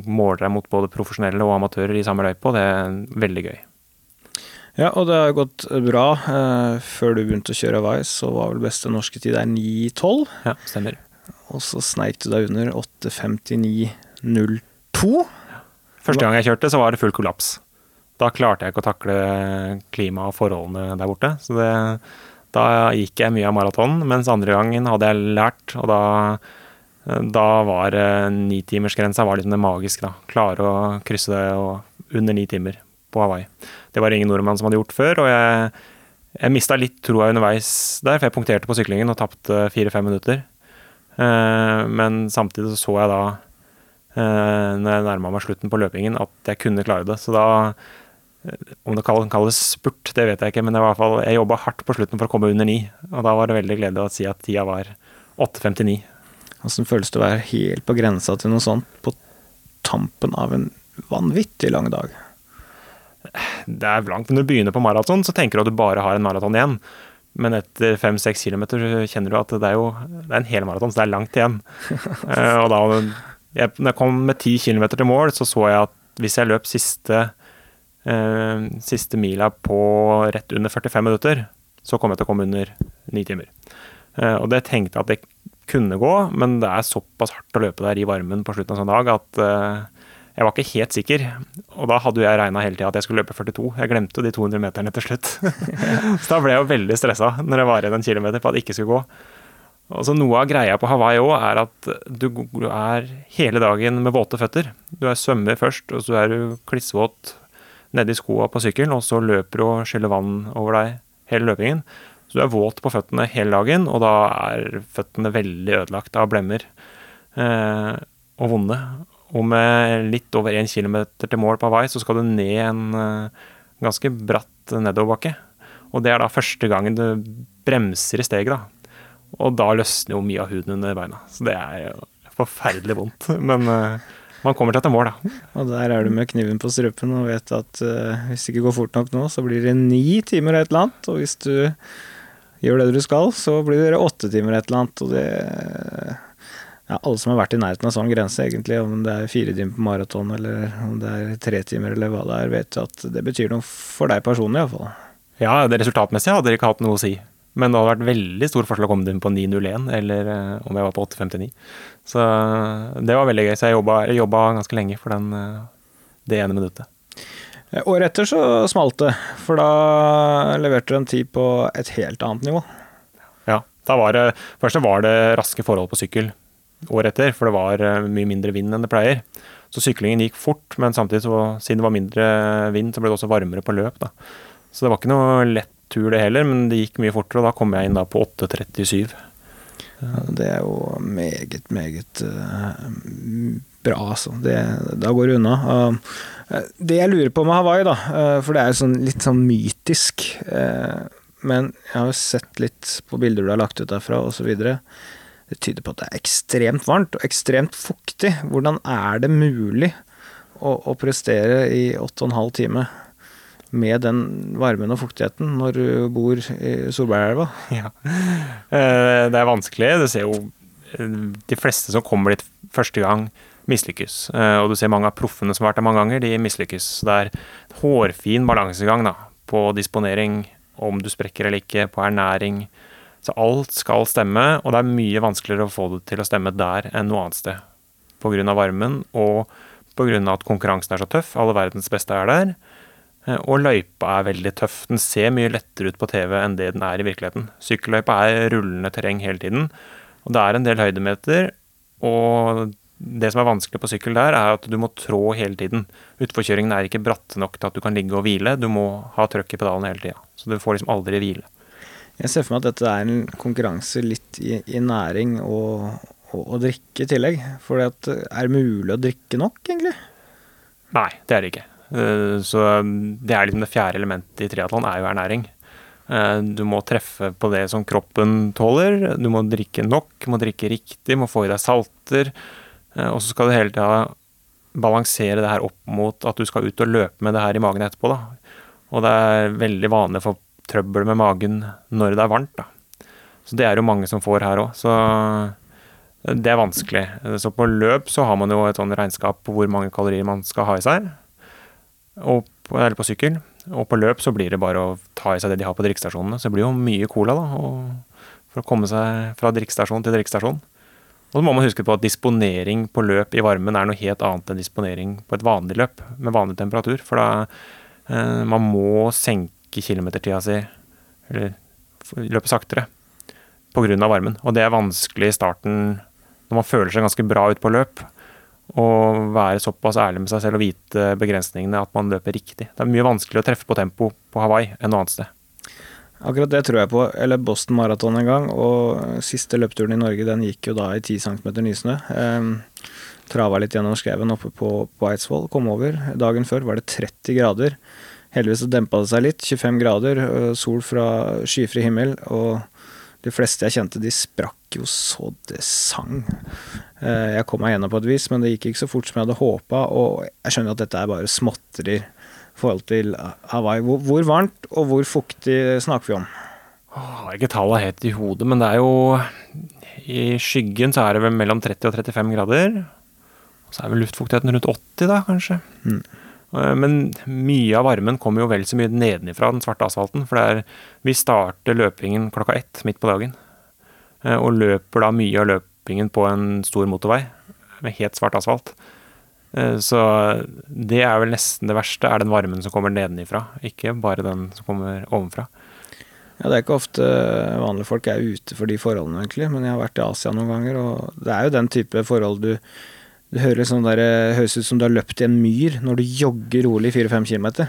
A: måler deg mot både profesjonelle og amatører i samme løype, og det er veldig gøy.
B: Ja, og det har gått bra. Eh, før du begynte å kjøre Hawaii, så var vel beste norske tid der 9,12.
A: Ja, stemmer.
B: Og så sneik du deg under 8.59,02.
A: Første gang jeg kjørte, så var det full kollaps. Da klarte jeg ikke å takle klimaet og forholdene der borte. Så det da gikk jeg mye av maraton, mens andre gangen hadde jeg lært, og da, da var nitimersgrensa liksom det magiske. da. Klare å krysse det under ni timer på Hawaii. Det var ingen nordmann som hadde gjort før, og jeg, jeg mista litt troa underveis der, for jeg punkterte på syklingen og tapte fire-fem minutter. Eh, men samtidig så, så jeg da, eh, når jeg nærma meg slutten på løpingen, at jeg kunne klare det. Så da om det kan kalles spurt, det vet jeg ikke, men jeg, jeg jobba hardt på slutten for å komme under ni. Og da var det veldig gledelig å si at tida var 8.59.
B: Hvordan føles det å være helt på grensa til noe sånt på tampen av en vanvittig lang dag?
A: Det er langt. Når du begynner på maraton, så tenker du at du bare har en maraton igjen. Men etter fem-seks kilometer kjenner du at det er jo det er en hel maraton, så det er langt igjen. Eh, og da jeg, når jeg kom med 10 kilometer til mål, så så jeg at hvis jeg løp siste eh, siste mila på rett under 45 minutter, så kom jeg til å komme under 9 timer. Eh, og det tenkte jeg at det kunne gå, men det er såpass hardt å løpe der i varmen på slutten av en sånn dag at eh, jeg var ikke helt sikker. Og da hadde jeg regna hele tida at jeg skulle løpe 42. Jeg glemte de 200 meterne til slutt. så da ble jeg jo veldig stressa når det var igjen en kilometer på at det ikke skulle gå. Og så Noe av greia på Hawaii òg er at du er hele dagen med våte føtter. Du er svømmer først, og så er du klissvåt nedi skoa på sykkelen, og så løper du og skyller vann over deg hele løpingen. Så du er våt på føttene hele dagen, og da er føttene veldig ødelagt av blemmer eh, og vonde. Og med litt over én kilometer til mål på Hawaii, så skal du ned en eh, ganske bratt nedoverbakke. Og det er da første gangen du bremser i steget, da. Og da løsner jo mye av huden under beina. Så det er jo forferdelig vondt. Men uh, man kommer til etter mål, da.
B: Og der er du med kniven på strupen og vet at uh, hvis det ikke går fort nok nå, så blir det ni timer et eller annet. Og hvis du gjør det du skal, så blir det åtte timer et eller annet. Og det ja, Alle som har vært i nærheten av sånn grense, egentlig, om det er fire timer på maraton eller om det er tre timer eller hva det er, vet at det betyr noe for deg personlig, iallfall.
A: Ja, det resultatmessige hadde dere ikke hatt noe å si. Men det hadde vært veldig stor forskjell å komme inn på 9.01 eller uh, om jeg var på 8.59. Så det var veldig gøy. Så jeg jobba, jeg jobba ganske lenge for den, eh, det ene minuttet.
B: Eh, året etter så smalt det, for da leverte du en tid på et helt annet nivå.
A: Ja. da var det, Først var det raske forhold på sykkel året etter, for det var eh, mye mindre vind enn det pleier. Så syklingen gikk fort, men samtidig, så, siden det var mindre vind, så ble det også varmere på løp. Da. Så det var ikke noe lett tur det heller, men det gikk mye fortere, og da kom jeg inn da på 8.37.
B: Det er jo meget, meget uh, bra, altså. Det, da går det unna. Uh, det jeg lurer på med Hawaii, da, uh, for det er sånn, litt sånn mytisk Men jeg har jo sett litt på bilder du har lagt ut derfra, osv. Det tyder på at det er ekstremt varmt og ekstremt fuktig. Hvordan er det mulig å prestere i åtte og en halv time? Med den varmen og fuktigheten når du bor i Solbergelva?
A: Ja. Eh, det er vanskelig. Du ser jo eh, de fleste som kommer dit første gang, mislykkes. Eh, og du ser mange av proffene som har vært der mange ganger, de mislykkes. Det er hårfin balansegang da, på disponering, om du sprekker eller ikke, på ernæring. Så alt skal stemme, og det er mye vanskeligere å få det til å stemme der enn noe annet sted. Pga. varmen og pga. at konkurransen er så tøff. Alle verdens beste er der. Eh, og løypa er veldig tøff. Den ser mye lettere ut på TV enn det den er i virkeligheten. Sykkelløypa er rullende terreng hele tiden, og det er en del høydemeter. Og det som er vanskelig på sykkel der, er at du må trå hele tiden. Utforkjøringen er ikke bratte nok til at du kan ligge og hvile, du må ha trøkk i pedalene hele tida. Så du får liksom aldri hvile.
B: Jeg ser for meg at dette er en konkurranse litt i, i næring og, og, og, drikke i tillegg. For er det mulig å drikke nok, egentlig?
A: Nei, det er det ikke. Eh, så det er liksom det fjerde elementet i triatlon, er jo ernæring. Eh, du må treffe på det som kroppen tåler. Du må drikke nok, må drikke riktig, må få i deg salter. Eh, og så skal du hele tida balansere det her opp mot at du skal ut og løpe med det her i magen etterpå. da. Og det er veldig vanlig å få trøbbel med magen når det er varmt. da. Så det er jo mange som får her òg. Så det er vanskelig. Så på løp så har man jo et sånn regnskap på hvor mange kalorier man skal ha i seg. Og på, eller på sykkel. Og på løp så blir det bare å ta i seg det de har på drikkestasjonene. Så det blir jo mye cola da, for å komme seg fra drikkestasjon til drikkestasjon. Og så må man huske på at disponering på løp i varmen er noe helt annet enn disponering på et vanlig løp med vanlig temperatur. For da eh, man må senke kilometertida si, eller løpe saktere, pga. varmen. Og det er vanskelig i starten når man føler seg ganske bra ut på løp. Å være såpass ærlig med seg selv og vite begrensningene at man løper riktig. Det er mye vanskeligere å treffe på tempo på Hawaii enn noe annet sted.
B: Akkurat det tror jeg på. Eller Boston Marathon en gang. Og siste løpturen i Norge den gikk jo da i 10 cm nysnø. Um, trava litt gjennom skauen oppe på, på Eidsvoll. Kom over. Dagen før var det 30 grader. Heldigvis så dempa det seg litt. 25 grader, sol fra skyfri himmel. Og de fleste jeg kjente, de sprakk jo så det sang. Eh, jeg kom meg gjennom på et vis, men det gikk ikke så fort som jeg hadde håpa. Og jeg skjønner at dette er bare småtterier i forhold til Hawaii. Hvor, hvor, varmt og hvor fuktig snakker vi om?
A: Jeg har ikke tallene helt i hodet, men det er jo I skyggen så er det vel mellom 30 og 35 grader. Så er vel luftfuktigheten rundt 80, da, kanskje. Mm. Eh, men mye av varmen kommer jo vel så mye nedenifra den svarte asfalten. For er, vi starter løpingen klokka ett midt på dagen. Eh, og løper da mye av løpingen på en stor motorvei med helt svart asfalt. Eh, så det er vel nesten det verste, er den varmen som kommer nedenifra. Ikke bare den som kommer ovenfra.
B: Ja, Det er ikke ofte vanlige folk er ute for de forholdene, egentlig. Men jeg har vært i Asia noen ganger, og det er jo den type forhold du det høres, sånn der, eh, høres ut som du har løpt i en myr når du jogger rolig 4-5 km.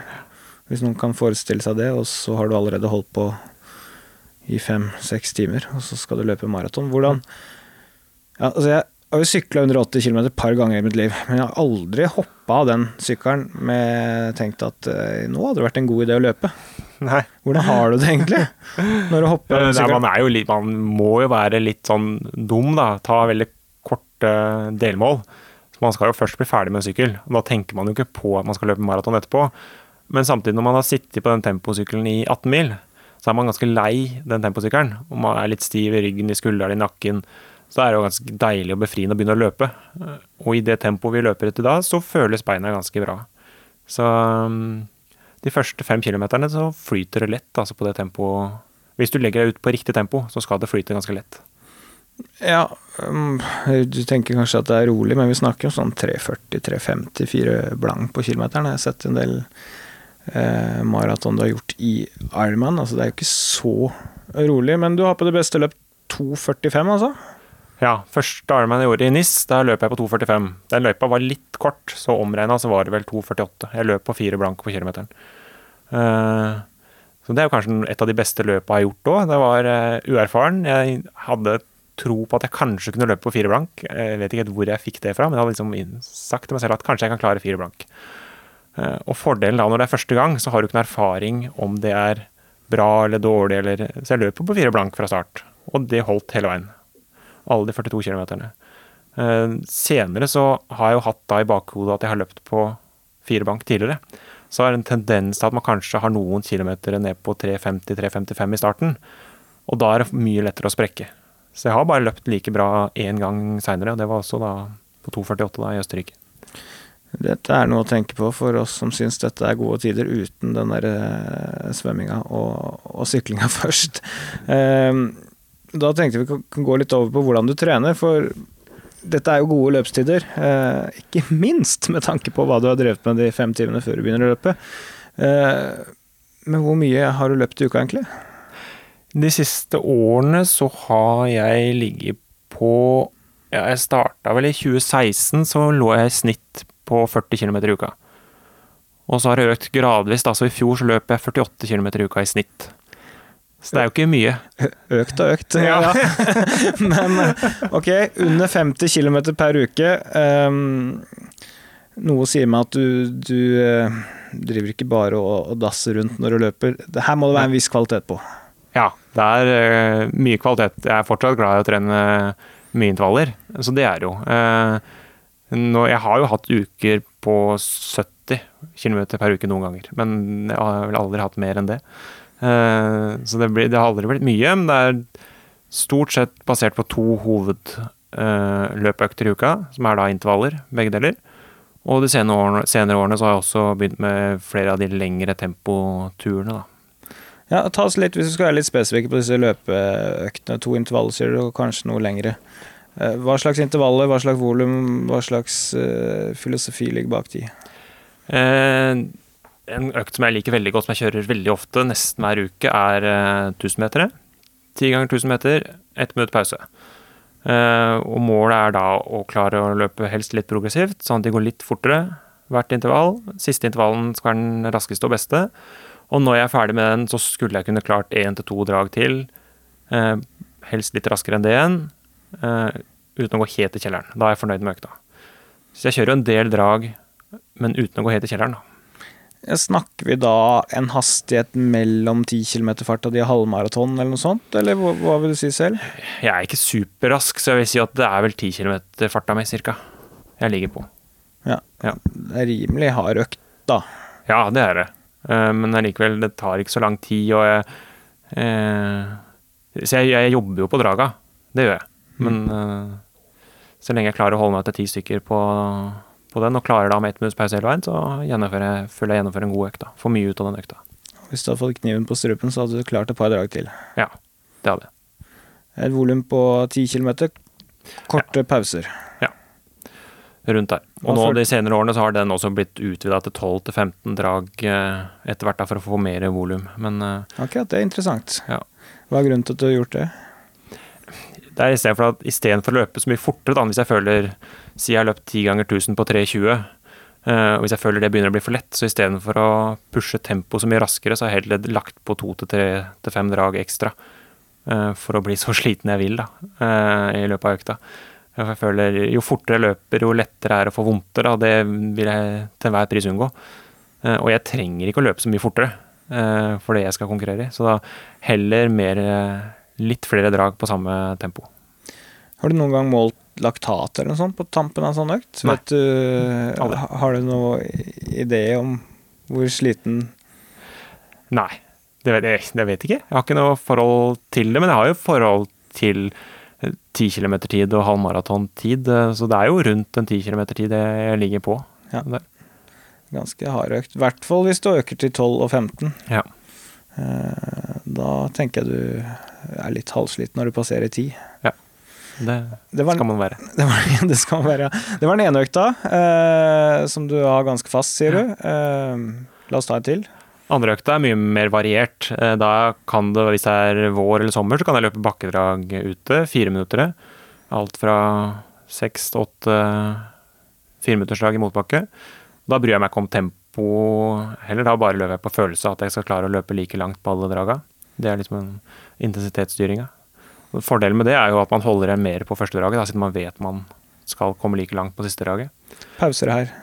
B: Hvis noen kan forestille seg det, og så har du allerede holdt på i fem-seks timer, og så skal du løpe maraton. Hvordan ja, altså Jeg har jo sykla 180 km et par ganger i mitt liv, men jeg har aldri hoppa av den sykkelen med tenkt at uh, nå hadde det vært en god idé å løpe.
A: Nei.
B: Hvordan har du det egentlig? Når du hopper av
A: sykkelen? Man, jo litt, man må jo være litt sånn dum, da. Ta veldig korte delmål. Man skal jo først bli ferdig med sykkel. og Da tenker man jo ikke på at man skal løpe maraton etterpå. Men samtidig, når man har sittet på den temposykkelen i 18 mil, så er man ganske lei den temposykkelen. Og man er litt stiv i ryggen, i skulderen, i nakken. Så er det jo ganske deilig og befriende å begynne å løpe. Og i det tempoet vi løper etter da, så føles beina ganske bra. Så um, de første fem kilometerne så flyter det lett altså på det tempoet. Hvis du legger deg ut på riktig tempo, så skal det flyte ganske lett.
B: Ja, um, du tenker kanskje at det er rolig, men vi snakker om sånn 340-350-4 blank på kilometeren. Jeg har sett en del eh, maraton du har gjort i Ironman. Altså, det er jo ikke så rolig, men du har på det beste løp 2,45, altså?
A: Ja, første Ironman jeg gjorde i NIS, der løp jeg på 2,45. Den løypa var litt kort, så omregna så var det vel 2,48. Jeg løp på fire blank på kilometeren. Uh, så det er jo kanskje et av de beste løpa jeg har gjort òg. Det var uh, uerfaren. Jeg hadde tro på at jeg kanskje kunne løpe på fire blank. Jeg vet ikke helt hvor jeg fikk det fra, men jeg hadde liksom sagt til meg selv at kanskje jeg kan klare fire blank. Eh, og fordelen da når det er første gang, så har du ikke noen erfaring om det er bra eller dårlig, eller Så jeg løper på fire blank fra start, og det holdt hele veien. Alle de 42 km. Eh, senere så har jeg jo hatt da i bakhodet at jeg har løpt på fire blank tidligere. Så er det en tendens til at man kanskje har noen kilometer ned på 3.50-3.55 i starten. Og da er det mye lettere å sprekke. Så jeg har bare løpt like bra én gang seinere, og det var også da på 2,48 da i Østerrike.
B: Dette er noe å tenke på for oss som syns dette er gode tider uten den der uh, svømminga og, og syklinga først. Uh, da tenkte vi kan gå litt over på hvordan du trener, for dette er jo gode løpstider. Uh, ikke minst med tanke på hva du har drevet med de fem timene før du begynner å løpe. Eh, men hvor mye har du løpt i uka, egentlig?
A: De siste årene så har jeg ligget på ja, Jeg starta vel i 2016, så lå jeg i snitt på 40 km i uka. Og så har det økt gradvis. da, så I fjor så løp jeg 48 km i uka i snitt. Så det er jo ikke mye.
B: Økt og økt. Ja. ja. Men ok, under 50 km per uke. Um, noe sier meg at du, du uh, driver ikke bare og, og, dasser rundt når du løper. Her må det være en viss kvalitet på.
A: Ja, det er uh, mye kvalitet. Jeg er fortsatt glad i å trene mye intervaller, så det er jo. Uh, nå, jeg har jo hatt uker på 70 km per uke noen ganger, men jeg har vel aldri hatt mer enn det. Uh, så det, blir, det, har aldri blitt mye, men det er stort sett basert på to hovedløpøkter i uka, som er da intervaller, begge deler. Og de senere årene, senere årene så har jeg også begynt med flere av de lengre tempoturene, da.
B: Ja, ta oss litt, Hvis du skal være litt spesifikke på disse løpeøktene, to intervaller sier du, og kanskje noe lengre. Eh, hva slags intervaller, hva slags volum, hva slags uh, filosofi ligger bak de?
A: Eh, en økt som jeg liker veldig godt, som jeg kjører veldig ofte, nesten hver uke, er uh, 1000-metere. Ti ganger 1000 meter, ett minutt pause. Eh, og målet er da å klare å løpe helst litt progressivt, sånn at de går litt fortere hvert intervall. Siste intervallen skal være den raskeste og beste. Og når jeg er ferdig med den, så skulle jeg kunne klart én til to drag til. Eh, helst litt raskere enn det igjen Eh, uten å gå helt i kjelleren. Da er jeg fornøyd med økta. Så jeg kjører jo en del drag, men uten å gå helt i kjelleren, da.
B: Snakker vi da en hastighet mellom 10 km fart og de halvmaraton, eller noe sånt? Eller hva, hva, vil du si selv?
A: Jeg er ikke superrask, så jeg vil si at det er vel 10 km farta mi, cirka. Jeg ligger på.
B: Ja. ja. Det er rimelig hard økt, da.
A: Ja, det er det. Eh, men allikevel, det tar ikke så lang tid, og jeg eh, Så jeg, jeg jobber jo på draga. Det gjør jeg. Men uh, så lenge jeg klarer å holde meg til ti stykker på, på den, og klarer da med ett minutts pause hele veien, så gjennomfører jeg, føler jeg gjennomfører en god økt. Får mye ut av den økta.
B: Hvis du hadde fått kniven på strupen, så hadde du klart et par drag til?
A: Ja, det hadde jeg.
B: Et volum på 10 km, korte ja. pauser.
A: Ja. Rundt der. Og nå de senere årene så har den også blitt utvida til 12-15 drag eh, etter hvert da, for å få mer volum. Men
B: uh, Ok, det er interessant.
A: Ja.
B: Hva er grunnen til at du har gjort det?
A: Det er istedenfor at istedenfor å løpe så mye fortere, da, hvis jeg føler Si jeg har løpt 10 ganger 1000 på 3,20, uh, eh, og hvis jeg føler det begynner å bli for lett, så istedenfor å pushe tempoet så mye raskere, så har jeg heller lagt på to til tre til fem drag ekstra. For å bli så sliten jeg vil da, i løpet av økta. Jeg føler Jo fortere jeg løper, jo lettere er det å få vondter. Det vil jeg til enhver pris unngå. Og jeg trenger ikke å løpe så mye fortere for det jeg skal konkurrere i. Så da heller mer litt flere drag på samme tempo.
B: Har du noen gang målt laktat eller noe sånt på tampen av en sånn økt?
A: Nei.
B: Du,
A: Aldri.
B: har du noen idé om hvor sliten
A: Nei, det vet, jeg, det vet ikke. Jeg har ikke noe forhold til det, men jeg har jo forhold til 10 eh, km tid og halvmaratontid, eh, så det er jo rundt en 10 km tid jeg ligger på.
B: Ja. Ganske hard økt. I hvert fall hvis du øker til 12 og 15.
A: Ja.
B: Eh, da tenker jeg du er litt halvsliten når du passerer 10.
A: Ja. Det, det var, skal man være.
B: Det, var, det, skal man være, ja. Det var den ene økta, eh, som du har ganske fast, sier ja. du. Eh, la oss ta en til.
A: Andre økta er mye mer variert. Eh, da kan det, hvis det er vår eller sommer, så kan jeg løpe bakkedrag ute. Fire minutter. Alt fra seks til åtte fireminuttersdrag i motbakke. Da bryr jeg meg ikke om tempo heller. Da bare løper jeg på følelse at jeg skal klare å løpe like langt på alle draga. Det er liksom en intensitetsstyringa. Fordelen med det er jo at man holder igjen mer på første draget, da, siden man vet man skal komme like langt på siste draget.
B: Pauser her?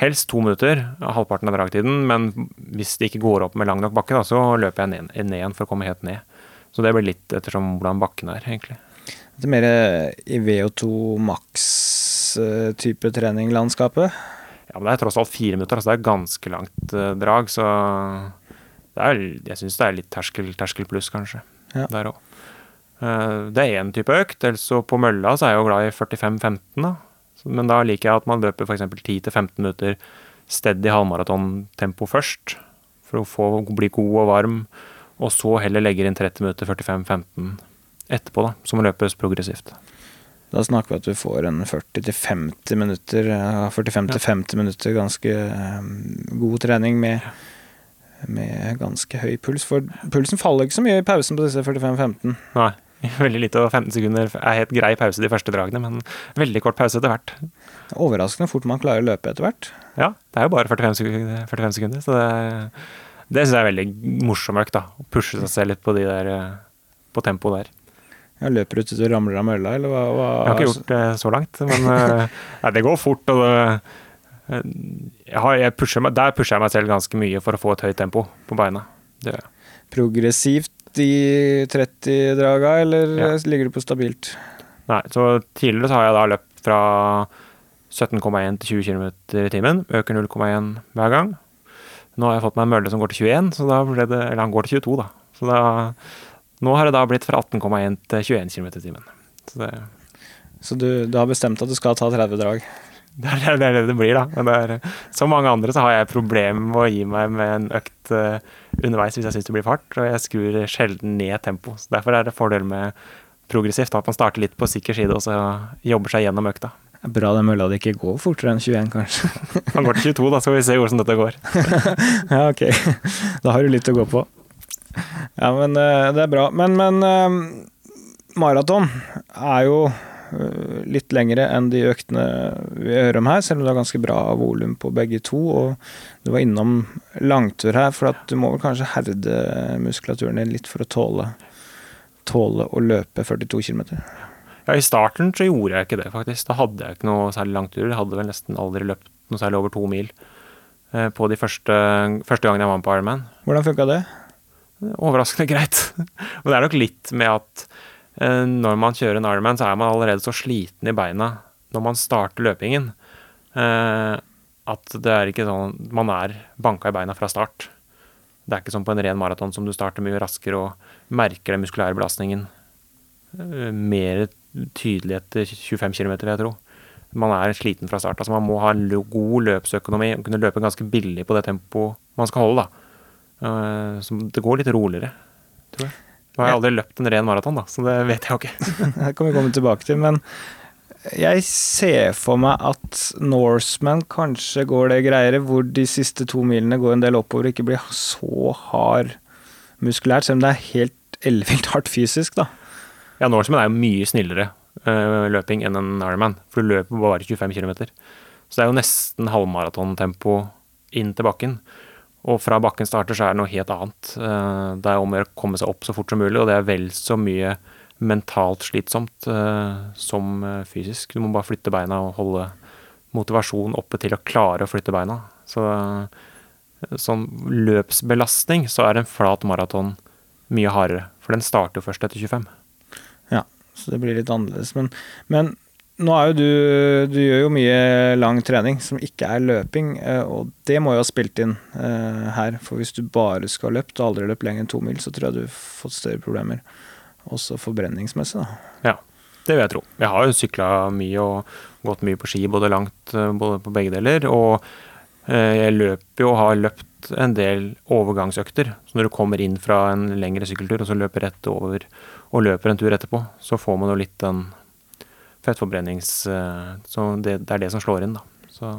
A: Helst to minutter, halvparten av dragtiden. Men hvis det ikke går opp med lang nok bakke, da, så løper jeg ned, ned igjen for å komme helt ned. Så det blir litt ettersom hvordan bakken er, egentlig.
B: Det er mer i VO2 maks-type trening-landskapet?
A: Ja, men det er tross alt fire minutter, altså det er ganske langt uh, drag. Så er, jeg syns det er litt terskel, terskel pluss, kanskje. Ja. Der òg. Det er én type økt. Ellers så på mølla så er jeg jo glad i 45-15, da. Men da liker jeg at man løper f.eks. 10-15 minutter steady halvmaratontempo først. For å få bli god og varm. Og så heller legger inn 30 minutter 45-15 etterpå, da. Som løpes progressivt.
B: Da snakker vi at du får en 40-50 minutter, 45-50 minutter ganske um, god trening med, med ganske høy puls. For pulsen faller ikke så mye i pausen på disse 45-15.
A: Nei. Veldig lite, og 15 sekunder er helt grei pause de første dragene, men veldig kort pause etter hvert.
B: Overraskende fort man klarer å løpe etter hvert.
A: Ja, det er jo bare 45 sekunder, 45 sekunder så det, det syns jeg er veldig morsom økt. da, Å pushe seg selv litt på, de der, på tempoet der.
B: Ja, løper til du ramler av mølla, eller hva? hva?
A: Jeg har ikke gjort det så langt, men nei, det går fort. og det, jeg har, jeg pusher meg, Der pusher jeg meg selv ganske mye for å få et høyt tempo på beina. Det.
B: Progressivt i 30-draga, eller ja. ligger du på stabilt?
A: Nei, så tidligere så har jeg da løpt fra 17,1 til 20 km i timen. Øker 0,1 hver gang. Nå har jeg fått meg en mølle som går til 21, så da ble det, eller han går til 22, da. Så da nå har det da blitt fra 18,1 til 21 km i timen.
B: Så, det, så du, du, har bestemt at du skal ta 30 drag?
A: Det er det det, det blir, da. Men det er, som mange andre så har jeg problemer med å gi meg med en økt uh, underveis hvis jeg syns det blir fart, og jeg skrur sjelden ned tempo. Så Derfor er det fordel med progressivt, at man starter litt på sikker side og så jobber seg gjennom økta.
B: Bra det mølla det ikke går fortere enn 21, kanskje.
A: Han går til 22, da skal vi se hvordan dette går.
B: ja, ok. Da har du litt å gå på. Ja, men eh, det er bra. Men, men eh, maraton er jo eh, litt lengre enn de øktene vi hører om her, selv om det er ganske bra volum på begge to. Og du var innom langtur her, for at du må vel kanskje herde muskulaturen din litt for å tåle, tåle å løpe 42 km?
A: Ja, I starten så gjorde jeg ikke det, faktisk. Da hadde jeg ikke noe særlig langturer. Jeg hadde vel nesten aldri løpt noe særlig over to mil på de første, første gangene jeg var med på Ironman.
B: Hvordan funka det?
A: overraskende greit. Og det er nok litt med at eh, når man kjører en Ironman, så er man allerede så sliten i beina når man starter løpingen, eh, at det er ikke sånn Man er banka i beina fra start. Det er ikke som på en ren maraton som du starter mye raskere og merker den muskulære belastningen eh, mer tydelig etter 25 km, vil jeg tro. Man er sliten fra start. altså Man må ha god løpsøkonomi og kunne løpe ganske billig på det tempoet man skal holde. da. Eh, så det går litt roligere, tror jeg. Nå har jeg aldri løpt en ren maraton, da, så det vet jeg jo ikke.
B: det kan vi komme tilbake til, men jeg ser for meg at Norseman kanskje går det greiere, hvor de siste to milene går en del oppover og ikke blir så hard muskulært, selv om det er helt ellevilt hardt fysisk, da.
A: Ja, Norseman er jo mye snillere uh, løping enn en Ironman, for du løper bare 25 km. Så det er jo nesten halvmaratontempo inn til bakken. Og fra bakken starter, så er det noe helt annet. Eh, det er om å komme seg opp så fort som mulig, og det er vel så mye mentalt slitsomt uh, som eh, fysisk. Du må bare flytte beina og holde motivasjonen oppe til å klare å flytte beina. Så sånn løpsbelastning, så er en flat maraton mye hardere. For den starter jo først etter 25.
B: Ja, så det blir litt annerledes. Men, men nå er jo du Du gjør jo mye lang trening som ikke er løping, eh, og det må jo ha spilt inn uh, her. For hvis du bare skal ha løpt og aldri løpt lenger enn to mil, så tror jeg du har fått større problemer. Også forbrenningsmessig, da.
A: Ja, det vil jeg tro. Jeg har jo sykla mye og gått mye på ski, både langt eh, både på begge deler. Og jeg løper jo og har løpt en del overgangsøkter. Så når du kommer inn fra en lengre sykkeltur og så løper rett over og løper en tur etterpå, så får man jo litt den fettforbrennings... Eh, så det, det, er det som slår inn, da. Så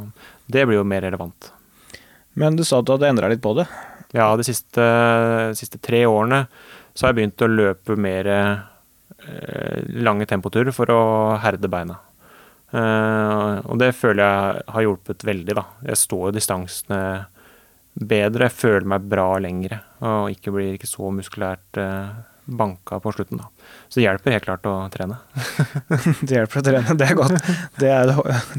A: det blir jo mer relevant.
B: Men du sa at du hadde endra litt på det?
A: Ja, de siste, siste, tre årene så har jeg begynt å løpe mer eh, lange tempoturer for å herde beina. Eh, og det føler jeg har hjulpet veldig, da. Jeg står jo distansene bedre, jeg føler meg bra lengre og ikke blir ikke så muskulært banka på slutten, da. Så det hjelper helt klart å trene.
B: det hjelper å trene, det er godt. Det, er,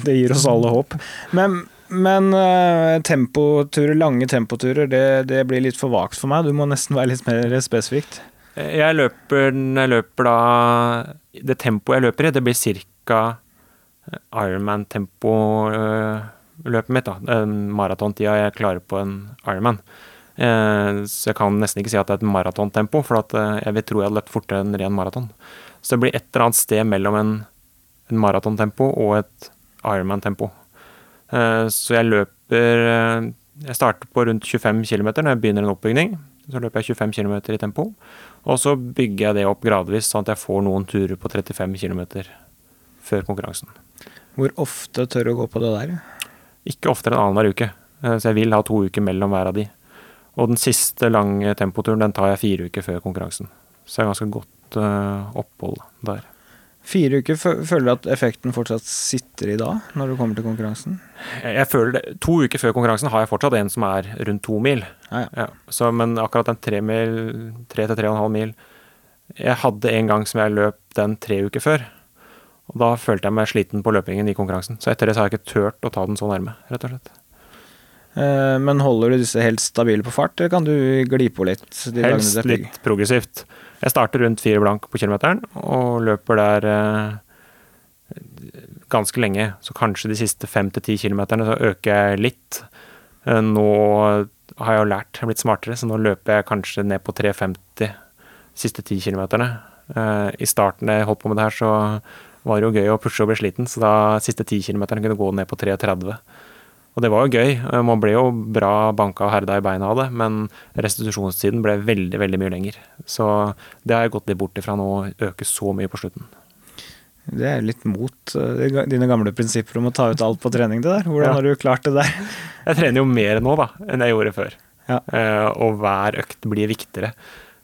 B: det gir oss alle håp. Men, men uh, tempoturer, lange tempoturer, det, det, blir litt for vagt for meg. Du må nesten være litt mer spesifikt.
A: Jeg løper, jeg løper da Det tempoet jeg løper i, det blir ca. Ironman-tempo løpet mitt. da, Maratontida jeg klarer på en Ironman. Eh, så jeg kan nesten ikke si at det er et maratontempo, for eh, jeg vil tro jeg hadde løpt fortere enn ren maraton. Så det blir et eller annet sted mellom en, en maratontempo og et Ironman-tempo. Eh, så jeg løper Jeg starter på rundt 25 km når jeg begynner en oppbygning. Så løper jeg 25 km i tempo. Og så bygger jeg det opp gradvis, sånn at jeg får noen turer på 35 km før konkurransen.
B: Hvor ofte tør du å gå på det der?
A: Ikke oftere enn annenhver uke. Så jeg vil ha to uker mellom hver av de. Og den siste lange tempoturen den tar jeg fire uker før konkurransen. Så det er ganske godt uh, opphold der.
B: Fire uker, Føler du at effekten fortsatt sitter i da, når du kommer til konkurransen?
A: Jeg, jeg føler det, To uker før konkurransen har jeg fortsatt en som er rundt to mil.
B: Ja, ja.
A: Ja, så, men akkurat den tre, mil, tre til tre og en halv mil Jeg hadde en gang som jeg løp den tre uker før. Og da følte jeg meg sliten på løpingen i konkurransen. Så etter det så har jeg ikke turt å ta den så nærme, rett og slett.
B: Eh, men holder du disse helt stabile på fart, eller kan du gli på litt?
A: Helst litt progressivt. Jeg starter rundt fire blank på kilometeren og løper der eh, ganske lenge. Så kanskje de siste fem til ti kilometerne så øker jeg litt. Eh, nå har jeg jo lært, jeg har blitt smartere, så nå løper jeg kanskje ned på 3,50 de siste ti kilometerne. I starten jeg holdt på med det her, så var det jo gøy å pushe og bli sliten, så da siste ti kilometerne kunne gå ned på 3,30. Og det var jo gøy. Man ble jo bra banka og herda i beina av det, men restitusjonstiden ble veldig, veldig mye lenger. Så det har jeg gått litt bort ifra nå, å øke så mye på slutten.
B: Det er litt mot uh, dine gamle prinsipper om å ta ut alt på trening, det der. Hvordan ja. har du klart det der?
A: Jeg trener jo mer nå da, enn jeg gjorde før.
B: Ja.
A: Uh, og hver økt blir viktigere.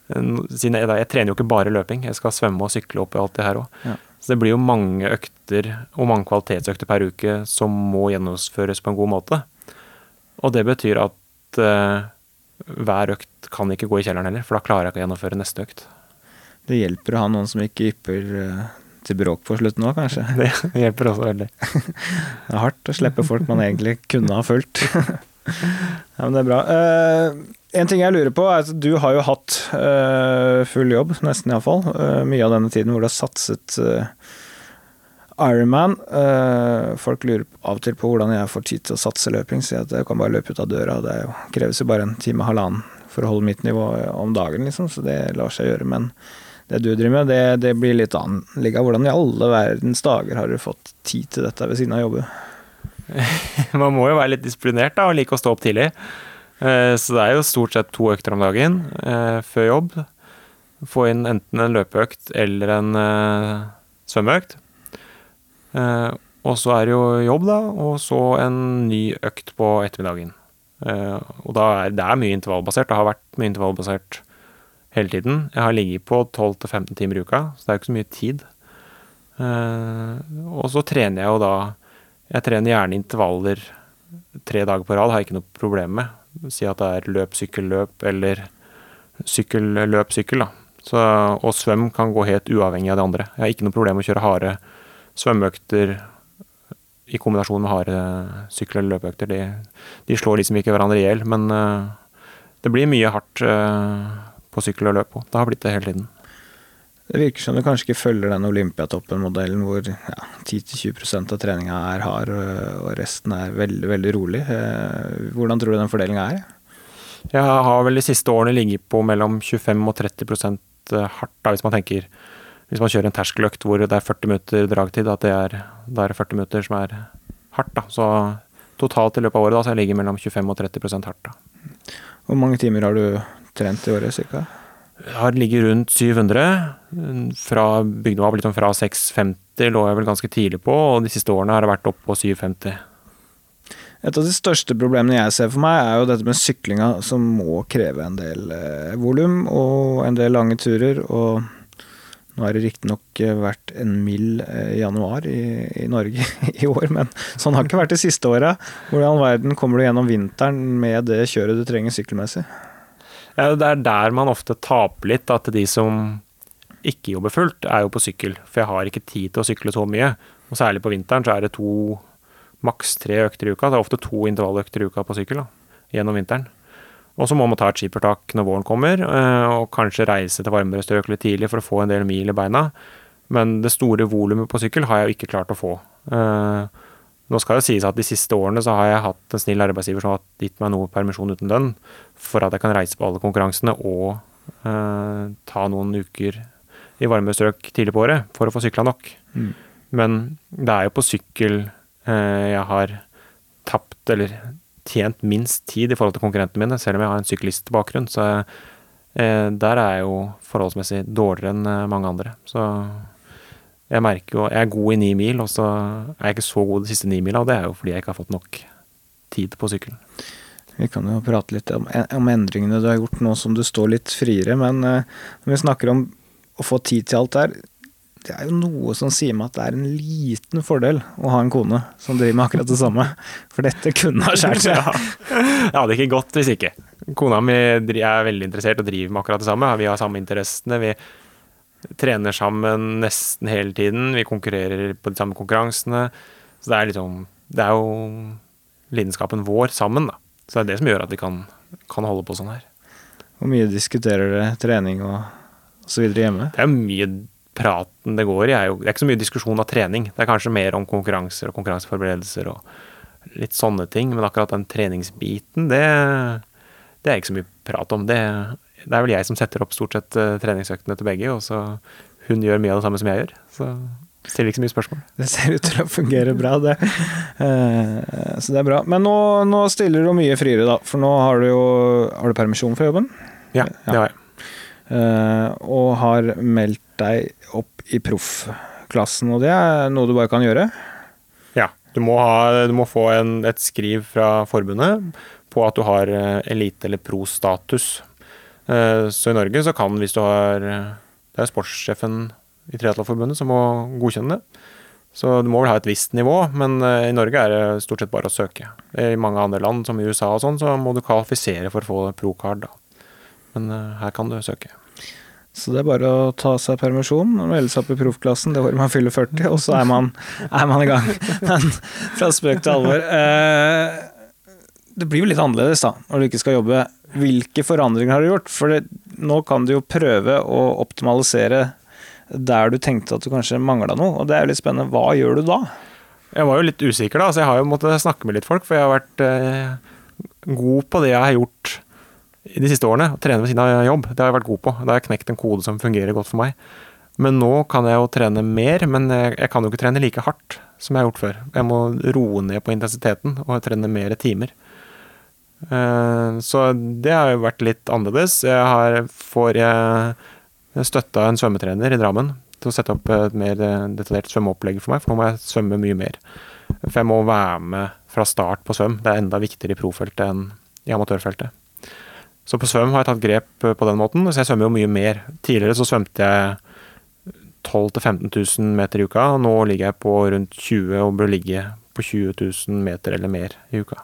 A: Siden jeg, jeg, trener jo ikke bare løping, jeg skal svømme og sykle opp i alt det her òg.
B: Ja.
A: Så det blir jo mange økter, og mange kvalitetsøkter per uke, som må gjennomføres på en god måte. Og det betyr at eh, hver økt kan ikke gå i kjelleren heller, for da klarer jeg ikke å gjennomføre neste økt.
B: Det hjelper å ha noen som ikke ypper uh, til bråk på slutten òg, kanskje?
A: Det hjelper også veldig.
B: det er hardt å slippe folk man egentlig kunne ha fulgt. ja, men det er bra. Uh, en ting jeg lurer på, er at du har jo hatt uh, full jobb, nesten iallfall. Uh, mye av denne tiden hvor du har satset uh, Ironman. Uh, folk lurer av og til på hvordan jeg får tid til å satse løping. Sier at jeg kan bare løpe ut av døra. Det jo, kreves jo bare en time og halvannen for å holde mitt nivå om dagen, liksom. Så det lar seg gjøre. Men det du driver med, det, det blir litt annerledes. Hvordan i alle verdens dager har du fått tid til dette ved siden av jobben?
A: Man må jo være litt disiplinert da, og like å stå opp tidlig. Eh, så det er jo stort sett to økter om dagen eh, før jobb. Få inn enten en løpeøkt eller en eh, svømmeøkt. Og så er det jo jobb, da, og så en ny økt på ettermiddagen. Og da er det er mye intervallbasert. Det har vært mye intervallbasert hele tiden. Jeg har ligget på 12-15 timer i uka, så det er jo ikke så mye tid. Og så trener jeg jo da Jeg trener gjerne intervaller tre dager på rad, har jeg ikke noe problem med. Si at det er løp, sykkel, løp eller sykkel, løp, sykkel. da. Så, og svøm kan gå helt uavhengig av det andre. Jeg har ikke noe problem med å kjøre harde svømmeøkter i kombinasjon med harde sykkel- eller løpeøkter. De, de, slår liksom ikke hverandre i hjel, men uh, det blir mye hardt uh, på sykkel og løp òg. Det har blitt det hele tiden.
B: Det virker som du kanskje ikke følger den Olympiatoppen-modellen hvor ja, 10-20% av treninga er hard og resten er veldig, veldig rolig. Eh, hvordan tror du den fordelinga er?
A: Jeg har vel de siste årene ligget på mellom 25 og 30 eh, hardt, da, hvis man tenker Hvis man kjører en terskeløkt hvor det er 40 minutter dragtid, at det er, det er 40 minutter som er hardt. da. Så totalt i løpet av året da, så jeg ligger mellom 25 og 30 hardt. da.
B: Hvor mange timer har du trent i året ca.?
A: Har ligget rundt 700. Fra bygde meg opp fra 650 lå jeg vel ganske tidlig på, og de siste årene har det vært opp på 750.
B: Et av de største problemene jeg ser for meg, er jo dette med syklinga, som må kreve en del eh, volum og en del lange turer. Og nå har det riktignok vært en mild eh, januar i, i, Norge i år, men sånn har det ikke vært de siste åra. Hvordan i all verden kommer du gjennom vinteren med det kjøret du trenger sykkelmessig?
A: Det er der man ofte taper litt, at de som ikke jobber fullt, er jo på sykkel. For jeg har ikke tid til å sykle så mye. Og særlig på vinteren så er det to, maks tre økter i uka. Det er ofte to intervalløkter i uka på sykkel da, gjennom vinteren. Og så må man ta et skippertak når våren kommer, eh, og kanskje reise til varmere strøk litt tidlig for å få en del mil i beina. Men det store volumet på sykkel har jeg jo ikke klart å få. Uh, nå skal det sies at de siste årene så har jeg hatt en snill arbeidsgiver som har gitt meg noe permisjon uten lønn, for at jeg kan reise på alle konkurransene og eh, ta noen uker i varme strøk tidlig på året for å få sykla nok.
B: Mm.
A: Men det er jo på sykkel eh, jeg har tapt eller tjent minst tid i forhold til konkurrentene mine, selv om jeg har en syklistbakgrunn. Så eh, der er jeg jo forholdsmessig dårligere enn eh, mange andre. Så jeg merker jo Jeg er god i ni mil, og så er jeg ikke så god de siste ni mila, og det er jo fordi jeg ikke har fått nok tid på sykkelen.
B: Vi kan jo prate litt om, om endringene du har gjort nå som du står litt friere, men uh, når vi snakker om å få tid til alt der, det er jo noe som sier meg at det er en liten fordel å ha en kone som driver med akkurat det samme. For dette kunne ha skjært seg.
A: ja. Det hadde ikke gått hvis ikke. Kona mi er veldig interessert og driver med akkurat det samme. Vi har samme interessene. Vi trener sammen nesten hele tiden. Vi konkurrerer på de samme konkurransene. Så det er liksom Det er jo lidenskapen vår sammen, da. Så det er det som gjør at vi kan, kan holde på sånn her.
B: Hvor mye diskuterer dere trening og så videre hjemme?
A: Det er mye praten det går i, er jo Det er ikke så mye diskusjon av trening. Det er kanskje mer om konkurranser og konkurranseforberedelser og litt sånne ting. Men akkurat den treningsbiten, det, det er ikke så mye prat om. Det, det er vel jeg som setter opp stort sett uh, treningsøktene til begge, og så hun gjør mye av det samme som jeg gjør. Så stiller ikke så mye spørsmål.
B: Det ser ut til å fungere bra, det. Uh, så det er bra. Men nå, nå, stiller du mye friere, da. For nå har du jo Har du permisjon for jobben?
A: Ja, det har jeg.
B: Uh, og har meldt deg opp i proffklassen, og det er noe du bare kan gjøre?
A: Ja. Du må, ha, du må få en, et skriv fra forbundet på at du har eh, elite- eller pro-status. Eh, så i Norge så kan, hvis du har Det er sportssjefen i Triatlonforbundet som må godkjenne det. Så du må vel ha et visst nivå, men eh, i Norge er det stort sett bare å søke. I mange andre land, som i USA og sånn, så må du kvalifisere for å få pro-card, da. Men her kan du søke.
B: Så det er bare å ta seg permisjon og melde seg opp i proffklassen det året man fyller 40, og så er man, er man i gang. Men fra spøk til alvor. Eh, det blir jo litt annerledes da, når du ikke skal jobbe. Hvilke forandringer har du gjort? For det, nå kan du jo prøve å optimalisere der du tenkte at du kanskje mangla noe, og det er jo litt spennende. Hva gjør du da?
A: Jeg var jo litt usikker, da, så jeg har jo måttet snakke med litt folk, for jeg har vært eh, god på det jeg har gjort i de siste årene. Å trene ved siden av jobb. Det har jeg vært god på. Da har jeg knekt en kode som fungerer godt for meg. Men nå kan jeg jo trene mer, men jeg, jeg kan jo ikke trene like hardt som jeg har gjort før. Jeg må roe ned på intensiteten og trene mer timer. Uh, så det har jo vært litt annerledes. Jeg har, får støtta en svømmetrener i Drammen til å sette opp et mer detaljert svømmeopplegg for meg, for nå må jeg svømme mye mer. For jeg må være med fra start på svøm. Det er enda viktigere i profeltet enn i amatørfeltet. Så på svøm har jeg tatt grep eh, på den måten, så jeg svømmer jo mye mer. Tidligere så svømte jeg 12 000-15 000 meter i uka, og nå ligger jeg på rundt 20 og bør ligge på 20 000 meter eller mer i uka.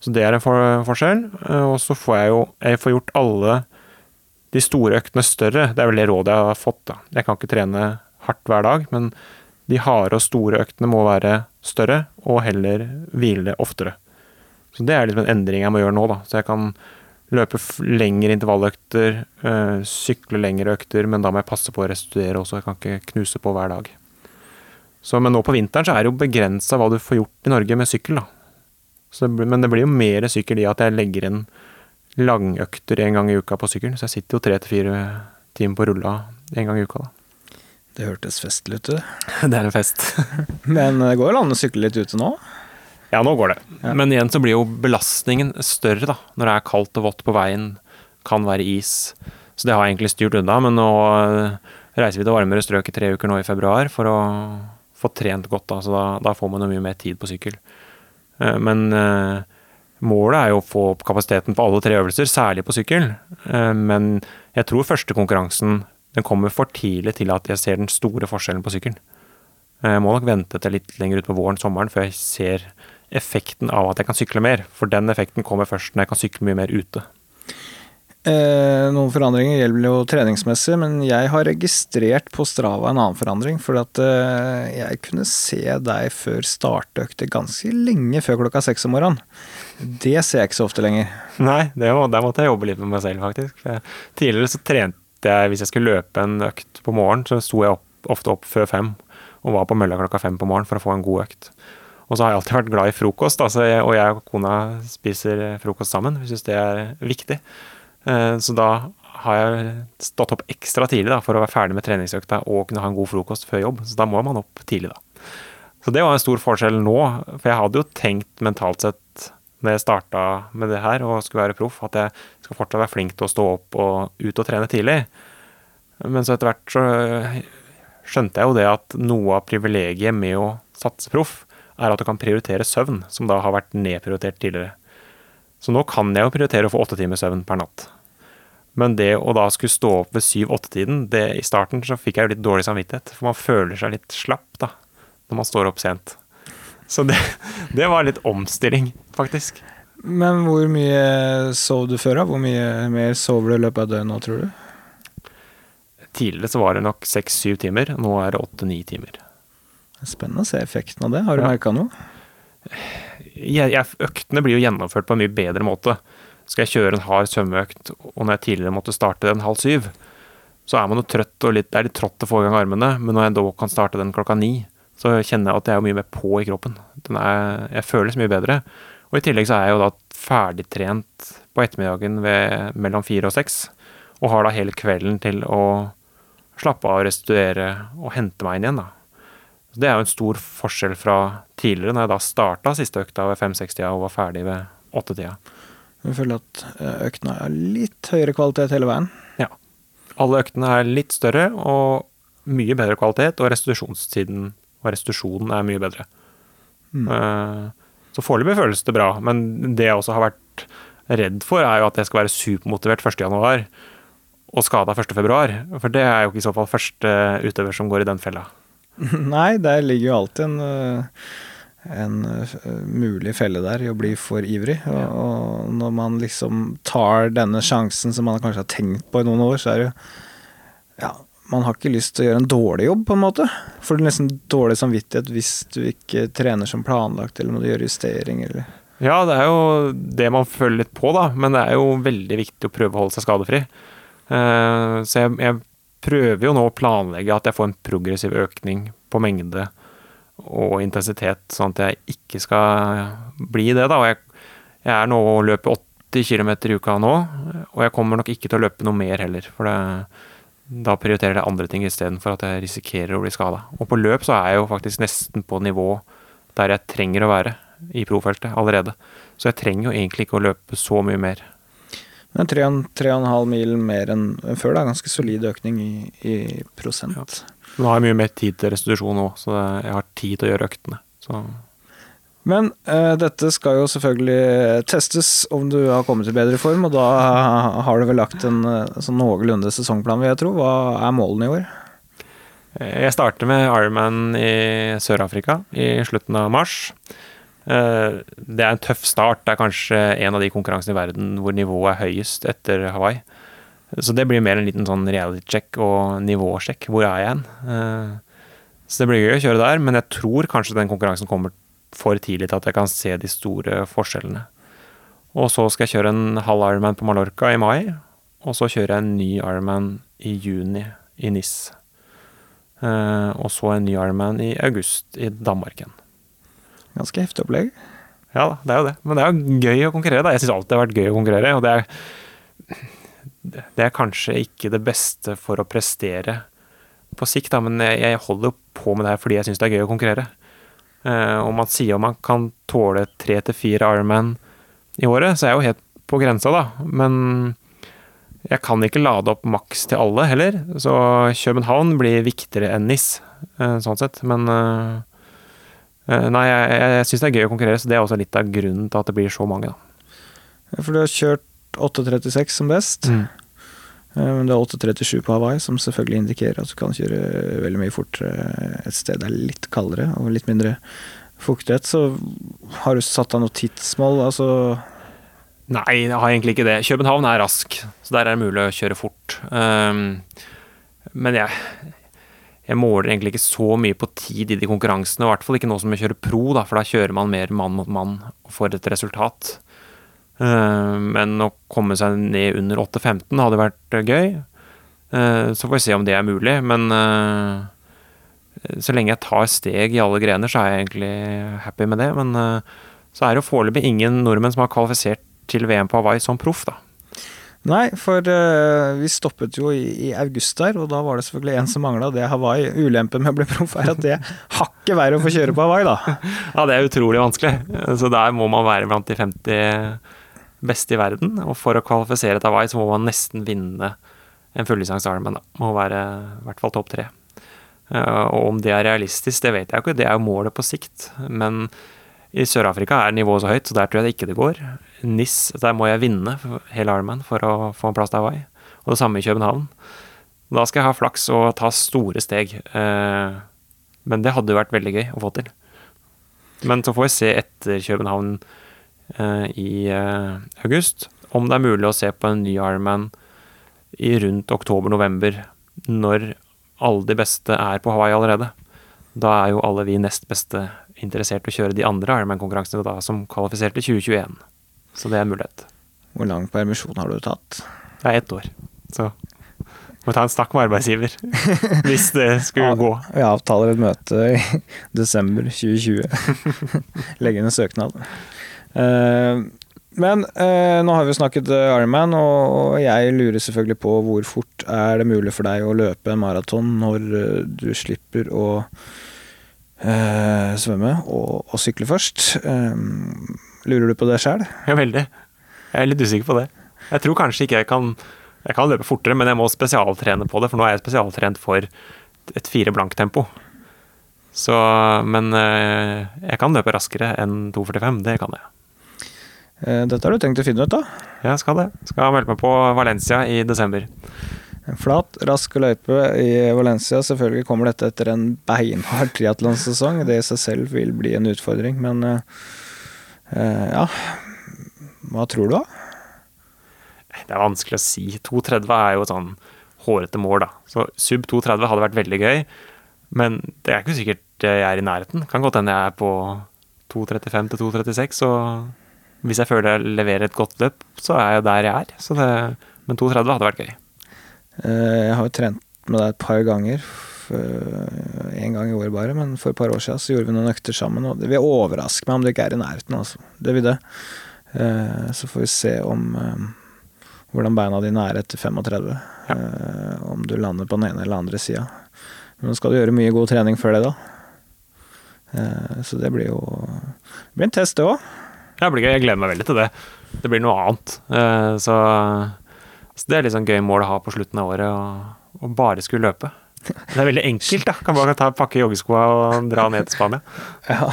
A: Så det er en for forskjell. Eh, og så får jeg jo jeg får gjort alle de store øktene større. Det er vel det rådet jeg har fått. da. Jeg kan ikke trene hardt hver dag, men de harde og store øktene må være større, og heller hvile oftere. Så det er liksom en endring jeg må gjøre nå, da. Så jeg kan løpe lengre intervalløkter, øh, sykle lengre økter, men da må jeg passe på å restituere også. Jeg kan ikke knuse på hver dag. Så, men nå på vinteren så er det jo begrensa hva du får gjort i Norge med sykkel, da. Så, men det blir jo mer sykkel i at jeg legger inn langøkter en gang i uka på sykkelen. Så jeg sitter jo tre til fire timer på rulla en gang i uka, da.
B: Det hørtes festlig ut, det.
A: det er en fest.
B: men det går jo an å sykle litt ute nå?
A: Ja, nå går det. Ja. Men igjen så blir jo belastningen større da, når det er kaldt og vått på veien. Kan være is. Så det har jeg egentlig styrt unna. Men nå eh, reiser vi til varmere strøk i tre uker nå i februar for å få trent godt. Da, så da, da får man jo mye mer tid på sykkel. Eh, men eh, målet er jo å få opp kapasiteten på alle tre øvelser, særlig på sykkel. Men jeg tror første konkurransen den kommer for tidlig til at jeg ser den store forskjellen på sykkelen. Jeg må nok vente til litt lenger utpå våren, sommeren, før jeg ser effekten av at jeg kan sykle mer. For den effekten kommer først når jeg kan sykle mye mer ute.
B: Eh, noen forandringer gjelder jo treningsmessig, men jeg har registrert på Strava en annen forandring. For at eh, jeg kunne se deg før startøkter ganske lenge før klokka seks om morgenen. Det ser jeg ikke så ofte lenger.
A: Nei, må, der måtte jeg jobbe litt med meg selv, faktisk. tidligere så trente jeg hvis jeg skulle løpe en økt på morgenen, så sto jeg opp, ofte opp før fem og var på mølla klokka fem på morgenen for å få en god økt. Og så har jeg alltid vært glad i frokost, altså jeg, og jeg og kona spiser frokost sammen. Vi syns det er viktig. Eh, så da har jeg stått opp ekstra tidlig da, for å være ferdig med treningsøkta og kunne ha en god frokost før jobb. Så da må man opp tidlig, da. Så det var en stor forskjell nå. For jeg hadde jo tenkt mentalt sett når jeg starta med det her og skulle være proff, at jeg skal fortsatt være flink til å stå opp og ut og trene tidlig. Men så etter hvert så skjønte jeg jo det at noe av privilegiet med å satse proff, er at du kan prioritere søvn, som da har vært nedprioritert tidligere. Så nå kan jeg jo prioritere å få åtte timer søvn per natt. Men det å da skulle stå opp ved syv-åtte-tiden, i starten så fikk jeg jo litt dårlig samvittighet. For man føler seg litt slapp da, når man står opp sent. Så det, det var litt omstilling, faktisk.
B: Men hvor mye sov du før, da? Hvor mye mer sover du i løpet av døgnet nå, tror du?
A: Tidligere så var det nok seks-syv timer. Nå er det åtte-ni timer.
B: Spennende å se effekten av det. Har du ja. merka noe?
A: Øktene blir jo gjennomført på en mye bedre måte. Skal jeg kjøre en hard svømmeøkt, og når jeg tidligere måtte starte den halv syv, så er man jo trøtt og litt, det er litt trått å få i gang armene, men når jeg da kan starte den klokka ni, så kjenner jeg at jeg er mye mer på i kroppen. Er, jeg føles mye bedre. Og i tillegg så er jeg jo da ferdigtrent på ettermiddagen ved mellom fire og seks, og har da hele kvelden til å slappe av, restituere og hente meg inn igjen, da. Så det er jo en stor forskjell fra tidligere, når jeg da starta siste økta ved fem-seks-tida og var ferdig ved 8-tida.
B: Du føler at eh, øktene er litt høyere kvalitet hele veien?
A: Ja. Alle øktene er litt større og mye bedre kvalitet, og restitusjonstiden og restitusjonen er mye bedre. Mm. Uh, så foreløpig føles det bra, men det jeg også har vært redd for, er jo at jeg skal være supermotivert 1.1. og skada 1.2. For det er jo ikke i så fall første utøver som går i den fella.
B: Nei, der ligger jo alltid en, eh, en eh, mulig felle der i å bli for ivrig. Og, og, når man liksom tar denne sjansen som man kanskje har tenkt på i noen år, så er det jo Ja, man har ikke lyst til å gjøre en dårlig jobb, på en måte. Får du nesten dårlig samvittighet hvis du ikke trener som planlagt, eller må du gjøre justering, eller
A: Ja, det er jo det man føler litt på, da. Men det er jo veldig viktig å prøve å holde seg skadefri. Eh, så jeg, jeg prøver jo nå å planlegge at jeg får en progressiv økning på mengde og intensitet, sånn at jeg ikke skal bli det, da. Og jeg, jeg er nå å løpe 80 km i uka nå, og jeg kommer nok ikke til å løpe noe mer heller. For det, da prioriterer jeg andre ting istedenfor at jeg risikerer å bli skada. Og på løp så er jeg jo faktisk nesten på nivå der jeg trenger å være i profeltet allerede. Så jeg trenger jo egentlig ikke å løpe så mye mer.
B: Men 3,5 mil mer enn før, det er ganske solid økning i, i prosent. Ja.
A: Nå har jeg mye mer tid til restitusjon nå, så jeg har tid til å gjøre øktene. Så
B: men uh, dette skal jo selvfølgelig testes om du har kommet i bedre form, og da har du vel lagt en uh, sånn noenlunde sesongplan, vil jeg tro. Hva er målene i år?
A: Jeg starter med Ironman i Sør-Afrika i slutten av mars. Uh, det er en tøff start. Det er kanskje en av de konkurransene i verden hvor nivået er høyest etter Hawaii. Så det blir mer en liten sånn reality check og nivåsjekk. Hvor er jeg hen? Så det blir gøy å kjøre der, men jeg tror kanskje den konkurransen kommer for tidlig til at jeg kan se de store forskjellene. Og så skal jeg kjøre en halv Ironman på Mallorca i mai. Og så kjører jeg en ny Ironman i juni i NIS. Eh, og så en ny Ironman i august i Danmark igjen.
B: Ganske heftig opplegg.
A: Ja da, det er jo det. Men det er jo gøy å konkurrere. da. Jeg syns alltid det har vært gøy å konkurrere. Og det er, det er kanskje ikke det beste for å prestere på sikt, da, men jeg, holder på med det her fordi jeg syns det er gøy å konkurrere. Uh, og man sier om man kan tåle tre til fire Ironman i året, så er jeg jo helt på grensa, da. Men jeg kan ikke lade opp maks til alle heller, så København blir viktigere enn NIS, uh, sånn sett. Men uh, nei, jeg, jeg syns det er gøy å konkurrere, så det er også litt av grunnen til at det blir så mange, da.
B: For du har kjørt 8.36 som best. Mm. Men det er 8.37 på Hawaii, som selvfølgelig indikerer at du kan kjøre veldig mye fortere et sted det er litt kaldere og litt mindre fuktighet. Så har du satt deg noe tidsmål? Altså
A: Nei, jeg har egentlig ikke det. København er rask, så der er det mulig å kjøre fort. Um, men jeg, jeg måler egentlig ikke så mye på tid i de konkurransene. I hvert fall ikke nå som jeg kjører pro, da, for da kjører man mer mann mot mann og får et resultat. Eh, men å komme seg ned under 8,15 hadde vært eh, gøy. Eh, så får vi se om det er mulig. Men så lenge jeg tar steg i alle grener, så er jeg egentlig happy med det. Men så er det jo foreløpig ingen nordmenn som har kvalifisert til VM på Hawaii som proff, da.
B: Nei, for uh, vi stoppet jo i, i, august der, og da var det selvfølgelig en som mangla. Det er Hawaii. Ulempen med å bli proff er at det er hakket verre å få kjøre på Hawaii, da.
A: Ja, det er utrolig vanskelig. Så der må man være blant de 50 beste i verden. Og for å kvalifisere til Hawaii så må man nesten vinne en fulllisens Ironman. Må være i hvert fall topp tre. Uh, og om det er realistisk, det vet jeg ikke. Det er jo målet på sikt. Men i Sør-Afrika er nivået så høyt, så der tror jeg det ikke det går. NIS, der må jeg vinne hele Ironman for å få en plass til Hawaii. Og det samme i København. Da skal jeg ha flaks og ta store steg. Eh, men det hadde jo vært veldig gøy å få til. Men så får vi se etter København eh, i august om det er mulig å se på en ny Ironman i rundt oktober-november, når alle de beste er på Hawaii allerede. Da er jo alle vi nest beste interessert i å kjøre de andre Ironman-konkurransene da, som kvalifiserte 2021. Så det er en mulighet.
B: Hvor lang permisjon har du tatt?
A: Det er ett år. Så må ta en snakk med arbeidsgiver hvis det skulle gå.
B: Vi avtaler et møte i desember 2020. Legge inn en søknad. Uh, men eh, nå har vi snakket uh, Ironman, og, jeg lurer selvfølgelig på hvor fort er det mulig for deg å løpe en maraton når du slipper å svømme og, og, sykle først. Lurer du på det sjøl?
A: Ja, veldig. Jeg er litt usikker på det. Jeg tror kanskje ikke jeg kan Jeg kan løpe fortere, men jeg må spesialtrene på det, for nå er jeg spesialtrent for et fire blank-tempo. Så Men jeg kan løpe raskere enn 2,45. Det kan jeg.
B: Eh, dette har du tenkt å finne ut, da?
A: Ja, skal det. Skal melde meg på Valencia i desember.
B: En flat, rask løype i Valencia. Selvfølgelig kommer dette etter en beinhard triatlonsesong. Det i seg selv vil bli en utfordring, men uh, ja Hva tror du, da?
A: Det er vanskelig å si. 2,30 er jo et sånn hårete mål, da. Så sub 2,30 hadde vært veldig gøy, men det er ikke sikkert jeg er i nærheten. Kan godt hende jeg er på 2,35 til 2,36 og hvis jeg føler jeg leverer et godt løp, så er jeg der jeg er. Det, men 2,30 hadde vært gøy.
B: Eh, jeg har jo trent med deg et par ganger. En gang i året bare, men for et par år siden så gjorde vi noen økter sammen. Og det vil overraske meg om det ikke er i nærheten, altså. Det vil det. Eh, så får vi se om eh, hvordan beina dine er etter 35. Ja. Om du lander på den ene eller andre sida. Men nå skal du gjøre mye god trening før det, da. Så det blir jo det blir en test, det òg.
A: Det blir gøy. Jeg gleder meg veldig til det. Det blir noe annet. Eh, så, så det er litt sånn gøy mål å ha på slutten av året, å bare skulle løpe. Det er veldig enkelt, da. Kan bare ta, pakke joggeskoa og dra ned til Spania.
B: Ja,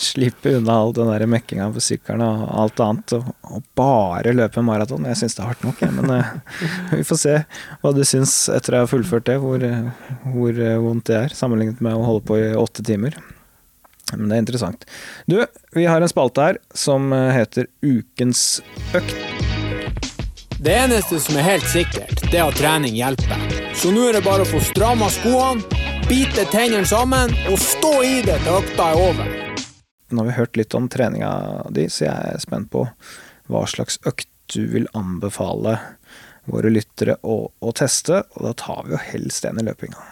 B: slippe unna all den der mekkinga på sykkelen og alt annet, og, og bare løpe maraton. Jeg syns det er hardt nok, jeg, men uh, vi får se hva du syns etter å ha fullført det, hvor, hvor vondt det er, sammenlignet med å holde på i åtte timer. Men det er interessant. Du, vi har en spalte her som eh, heter Ukens økt.
C: Det eneste som er helt sikkert, det er at trening hjelper. Så nå er det bare å få stramma skoene, bite tennene sammen og stå i det til økta er over.
B: Nå har vi hørt litt om treninga di, så jeg er spent på hva slags økt du vil anbefale våre lyttere å, å teste, og da tar vi jo helst en i løpinga.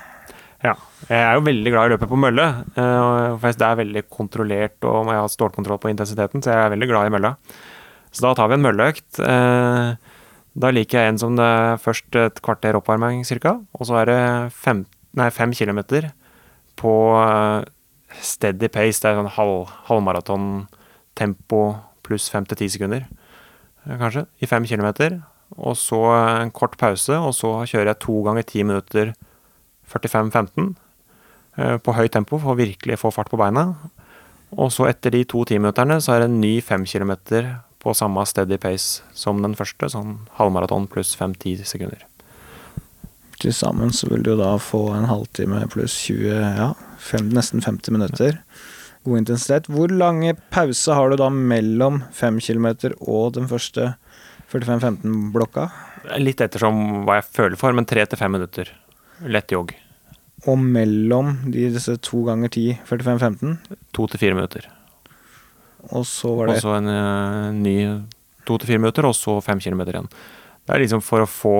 A: Ja. Jeg er jo veldig glad i å løpe på mølle. Eh, det er veldig kontrollert, og jeg har stålkontroll på intensiteten, så jeg er veldig glad i mølla. Så da tar vi en mølleøkt. Eh, da liker jeg en som det er først et kvarter oppvarming ca., og så er det fem, nei, fem kilometer på eh, steady pace. Det er sånn halv, halvmaratontempo pluss fem til ti sekunder, kanskje, i fem kilometer. Og så en kort pause, og så kjører jeg to ganger ti minutter 45-15 eh, på høyt tempo for å virkelig få fart på beina. Og så etter de to timinutterne så er det en ny fem kilometer på samme steady pace som den første, sånn halvmaraton pluss fem-ti sekunder.
B: Til sammen så vil du da få en halvtime pluss 20, ja, fem, nesten 50 minutter. God intensitet. Hvor lange pause har du da mellom 5 kilometer og den første 45-15-blokka?
A: Litt ettersom hva jeg føler for, men tre til fem minutter. Lett jogg.
B: Og mellom disse to ganger 10, 45-15?
A: To til fire minutter.
B: Og så var det
A: Og så en uh, ny to til fire minutter, og så fem kilometer igjen. Det er liksom for å få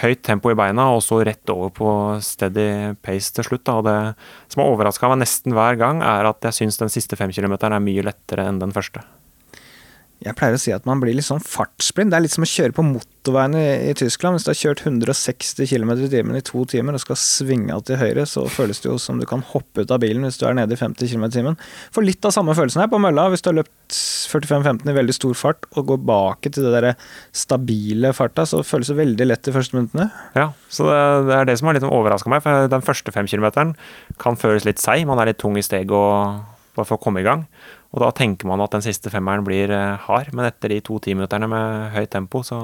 A: høyt tempo i beina, og så rett over på steady pace til slutt. Da. Og det som har overraska meg nesten hver gang, er at jeg syns den siste fem kilometeren er mye lettere enn den første.
B: Jeg pleier å si at man blir litt sånn fartsblind. Det er litt som å kjøre på motorveien i, i Tyskland. Hvis du har kjørt 160 km i timen i to timer og skal svinge av til høyre, så føles det jo som du kan hoppe ut av bilen hvis du er nede i 50 km i timen. Får litt av samme følelsen her på mølla hvis du har løpt 45-15 i veldig stor fart og går bak til det der stabile farta, så føles det veldig lett de første minuttene.
A: Ja, så det, det er det som har litt overraska meg. For den første femkilometeren kan føles litt seig. Man er litt tung i steget bare for å komme i gang. Og da tenker man at den siste femmeren blir eh, hard, men etter de to timinutterne med høyt tempo, så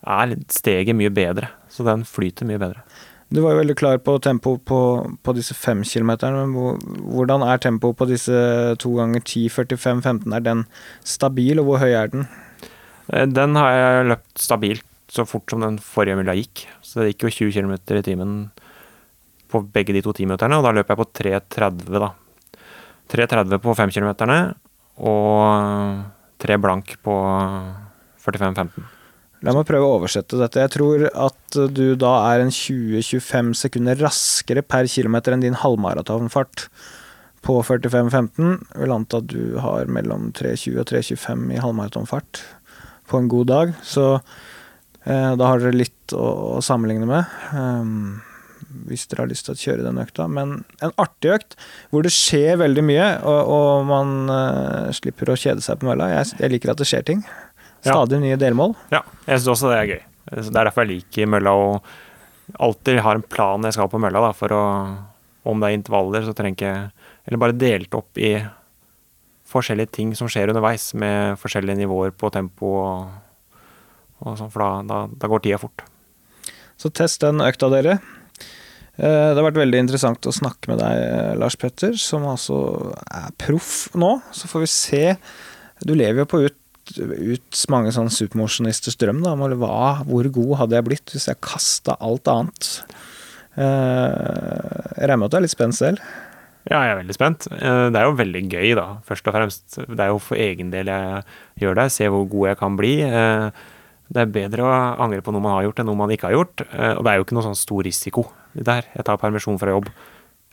A: er steget mye bedre. Så den flyter mye bedre.
B: Du var jo veldig klar på tempo på, på disse fem kilometerne. Hvordan er tempoet på disse to ganger 10, 45, 15? Er den stabil, og hvor høy er den?
A: Eh, den har jeg løpt stabilt så fort som den forrige mila gikk. Så det gikk jo 20 km i timen på begge de to timinutterne, og da løp jeg på 3.30, da. 3.30 på 5 km og 3 blank på 45-15.
B: La meg prøve å oversette dette. Jeg tror at du da er en 20-25 sekunder raskere per kilometer enn din halvmaratonfart på 45-15. Vil anta at du har mellom 3.20 og 3.25 i halvmaratonfart på en god dag. Så eh, da har dere litt å, å sammenligne med. Um, hvis dere har lyst til å kjøre den økta. Men en artig økt hvor det skjer veldig mye, og, og man uh, slipper å kjede seg på mølla. Jeg, jeg, liker at det skjer ting. Stadig ja. nye delmål.
A: Ja, jeg syns også det er gøy. Det er derfor jeg liker mølla og alltid har en plan jeg skal på mølla. Da, for å, om det er intervaller, så trenger jeg Eller bare delt opp i forskjellige ting som skjer underveis, med forskjellige nivåer på tempo og, og sånn, for da, da, da går tida fort.
B: Så test den økta, dere. Eh, det har vært veldig interessant å snakke med deg, Lars Petter, som altså er proff nå. Så får vi se. Du lever jo på ut, ut mange sånne supermosjonisters drøm, da. Hva, hvor god hadde jeg blitt hvis jeg kasta alt annet? Eh, jeg regner med at du er litt spent selv?
A: Ja, jeg er veldig spent. Eh, det er jo veldig gøy, da, først og fremst. Det er jo for egen del jeg gjør det. Se hvor god jeg kan bli. Det er bedre å angre på noe man har gjort, enn noe man ikke har gjort. Og det er jo ikke noe sånn stor risiko der. Jeg tar permisjon fra jobb.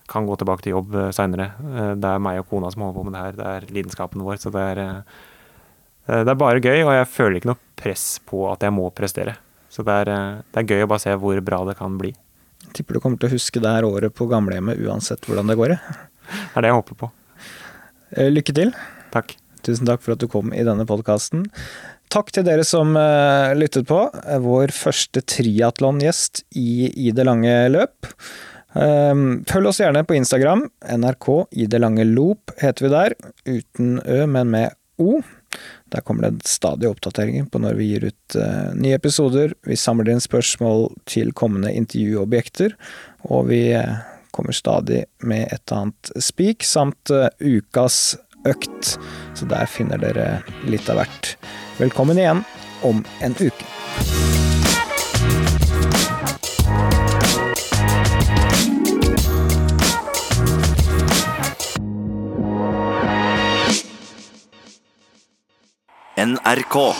A: Kan gå tilbake til jobb uh, seinere. Uh, det er meg og kona som holder på med det her. Det er lidenskapen vår. Så det er, uh, det er bare gøy, og jeg føler ikke noe press på at jeg må prestere. Så det er, det er gøy å bare se hvor bra det kan bli.
B: Jeg tipper du kommer til å huske det her året på gamlehjemmet uansett hvordan det går.
A: Det er det jeg håper på.
B: Lykke til.
A: Takk.
B: Tusen takk for at du kom i denne podkasten. Takk til dere som uh, lyttet på. Vår første triatlongjest i I det lange løp. Um, følg oss gjerne på Instagram. NRK I det lange loop heter vi der. Uten Ø, men med O. Der kommer det stadig oppdateringer på når vi gir ut nye episoder. Vi samler inn spørsmål til kommende intervjuobjekter, og vi kommer stadig med et annet spik, samt ukas økt. Så der finner dere litt av hvert. Velkommen igjen om en uke. NRK.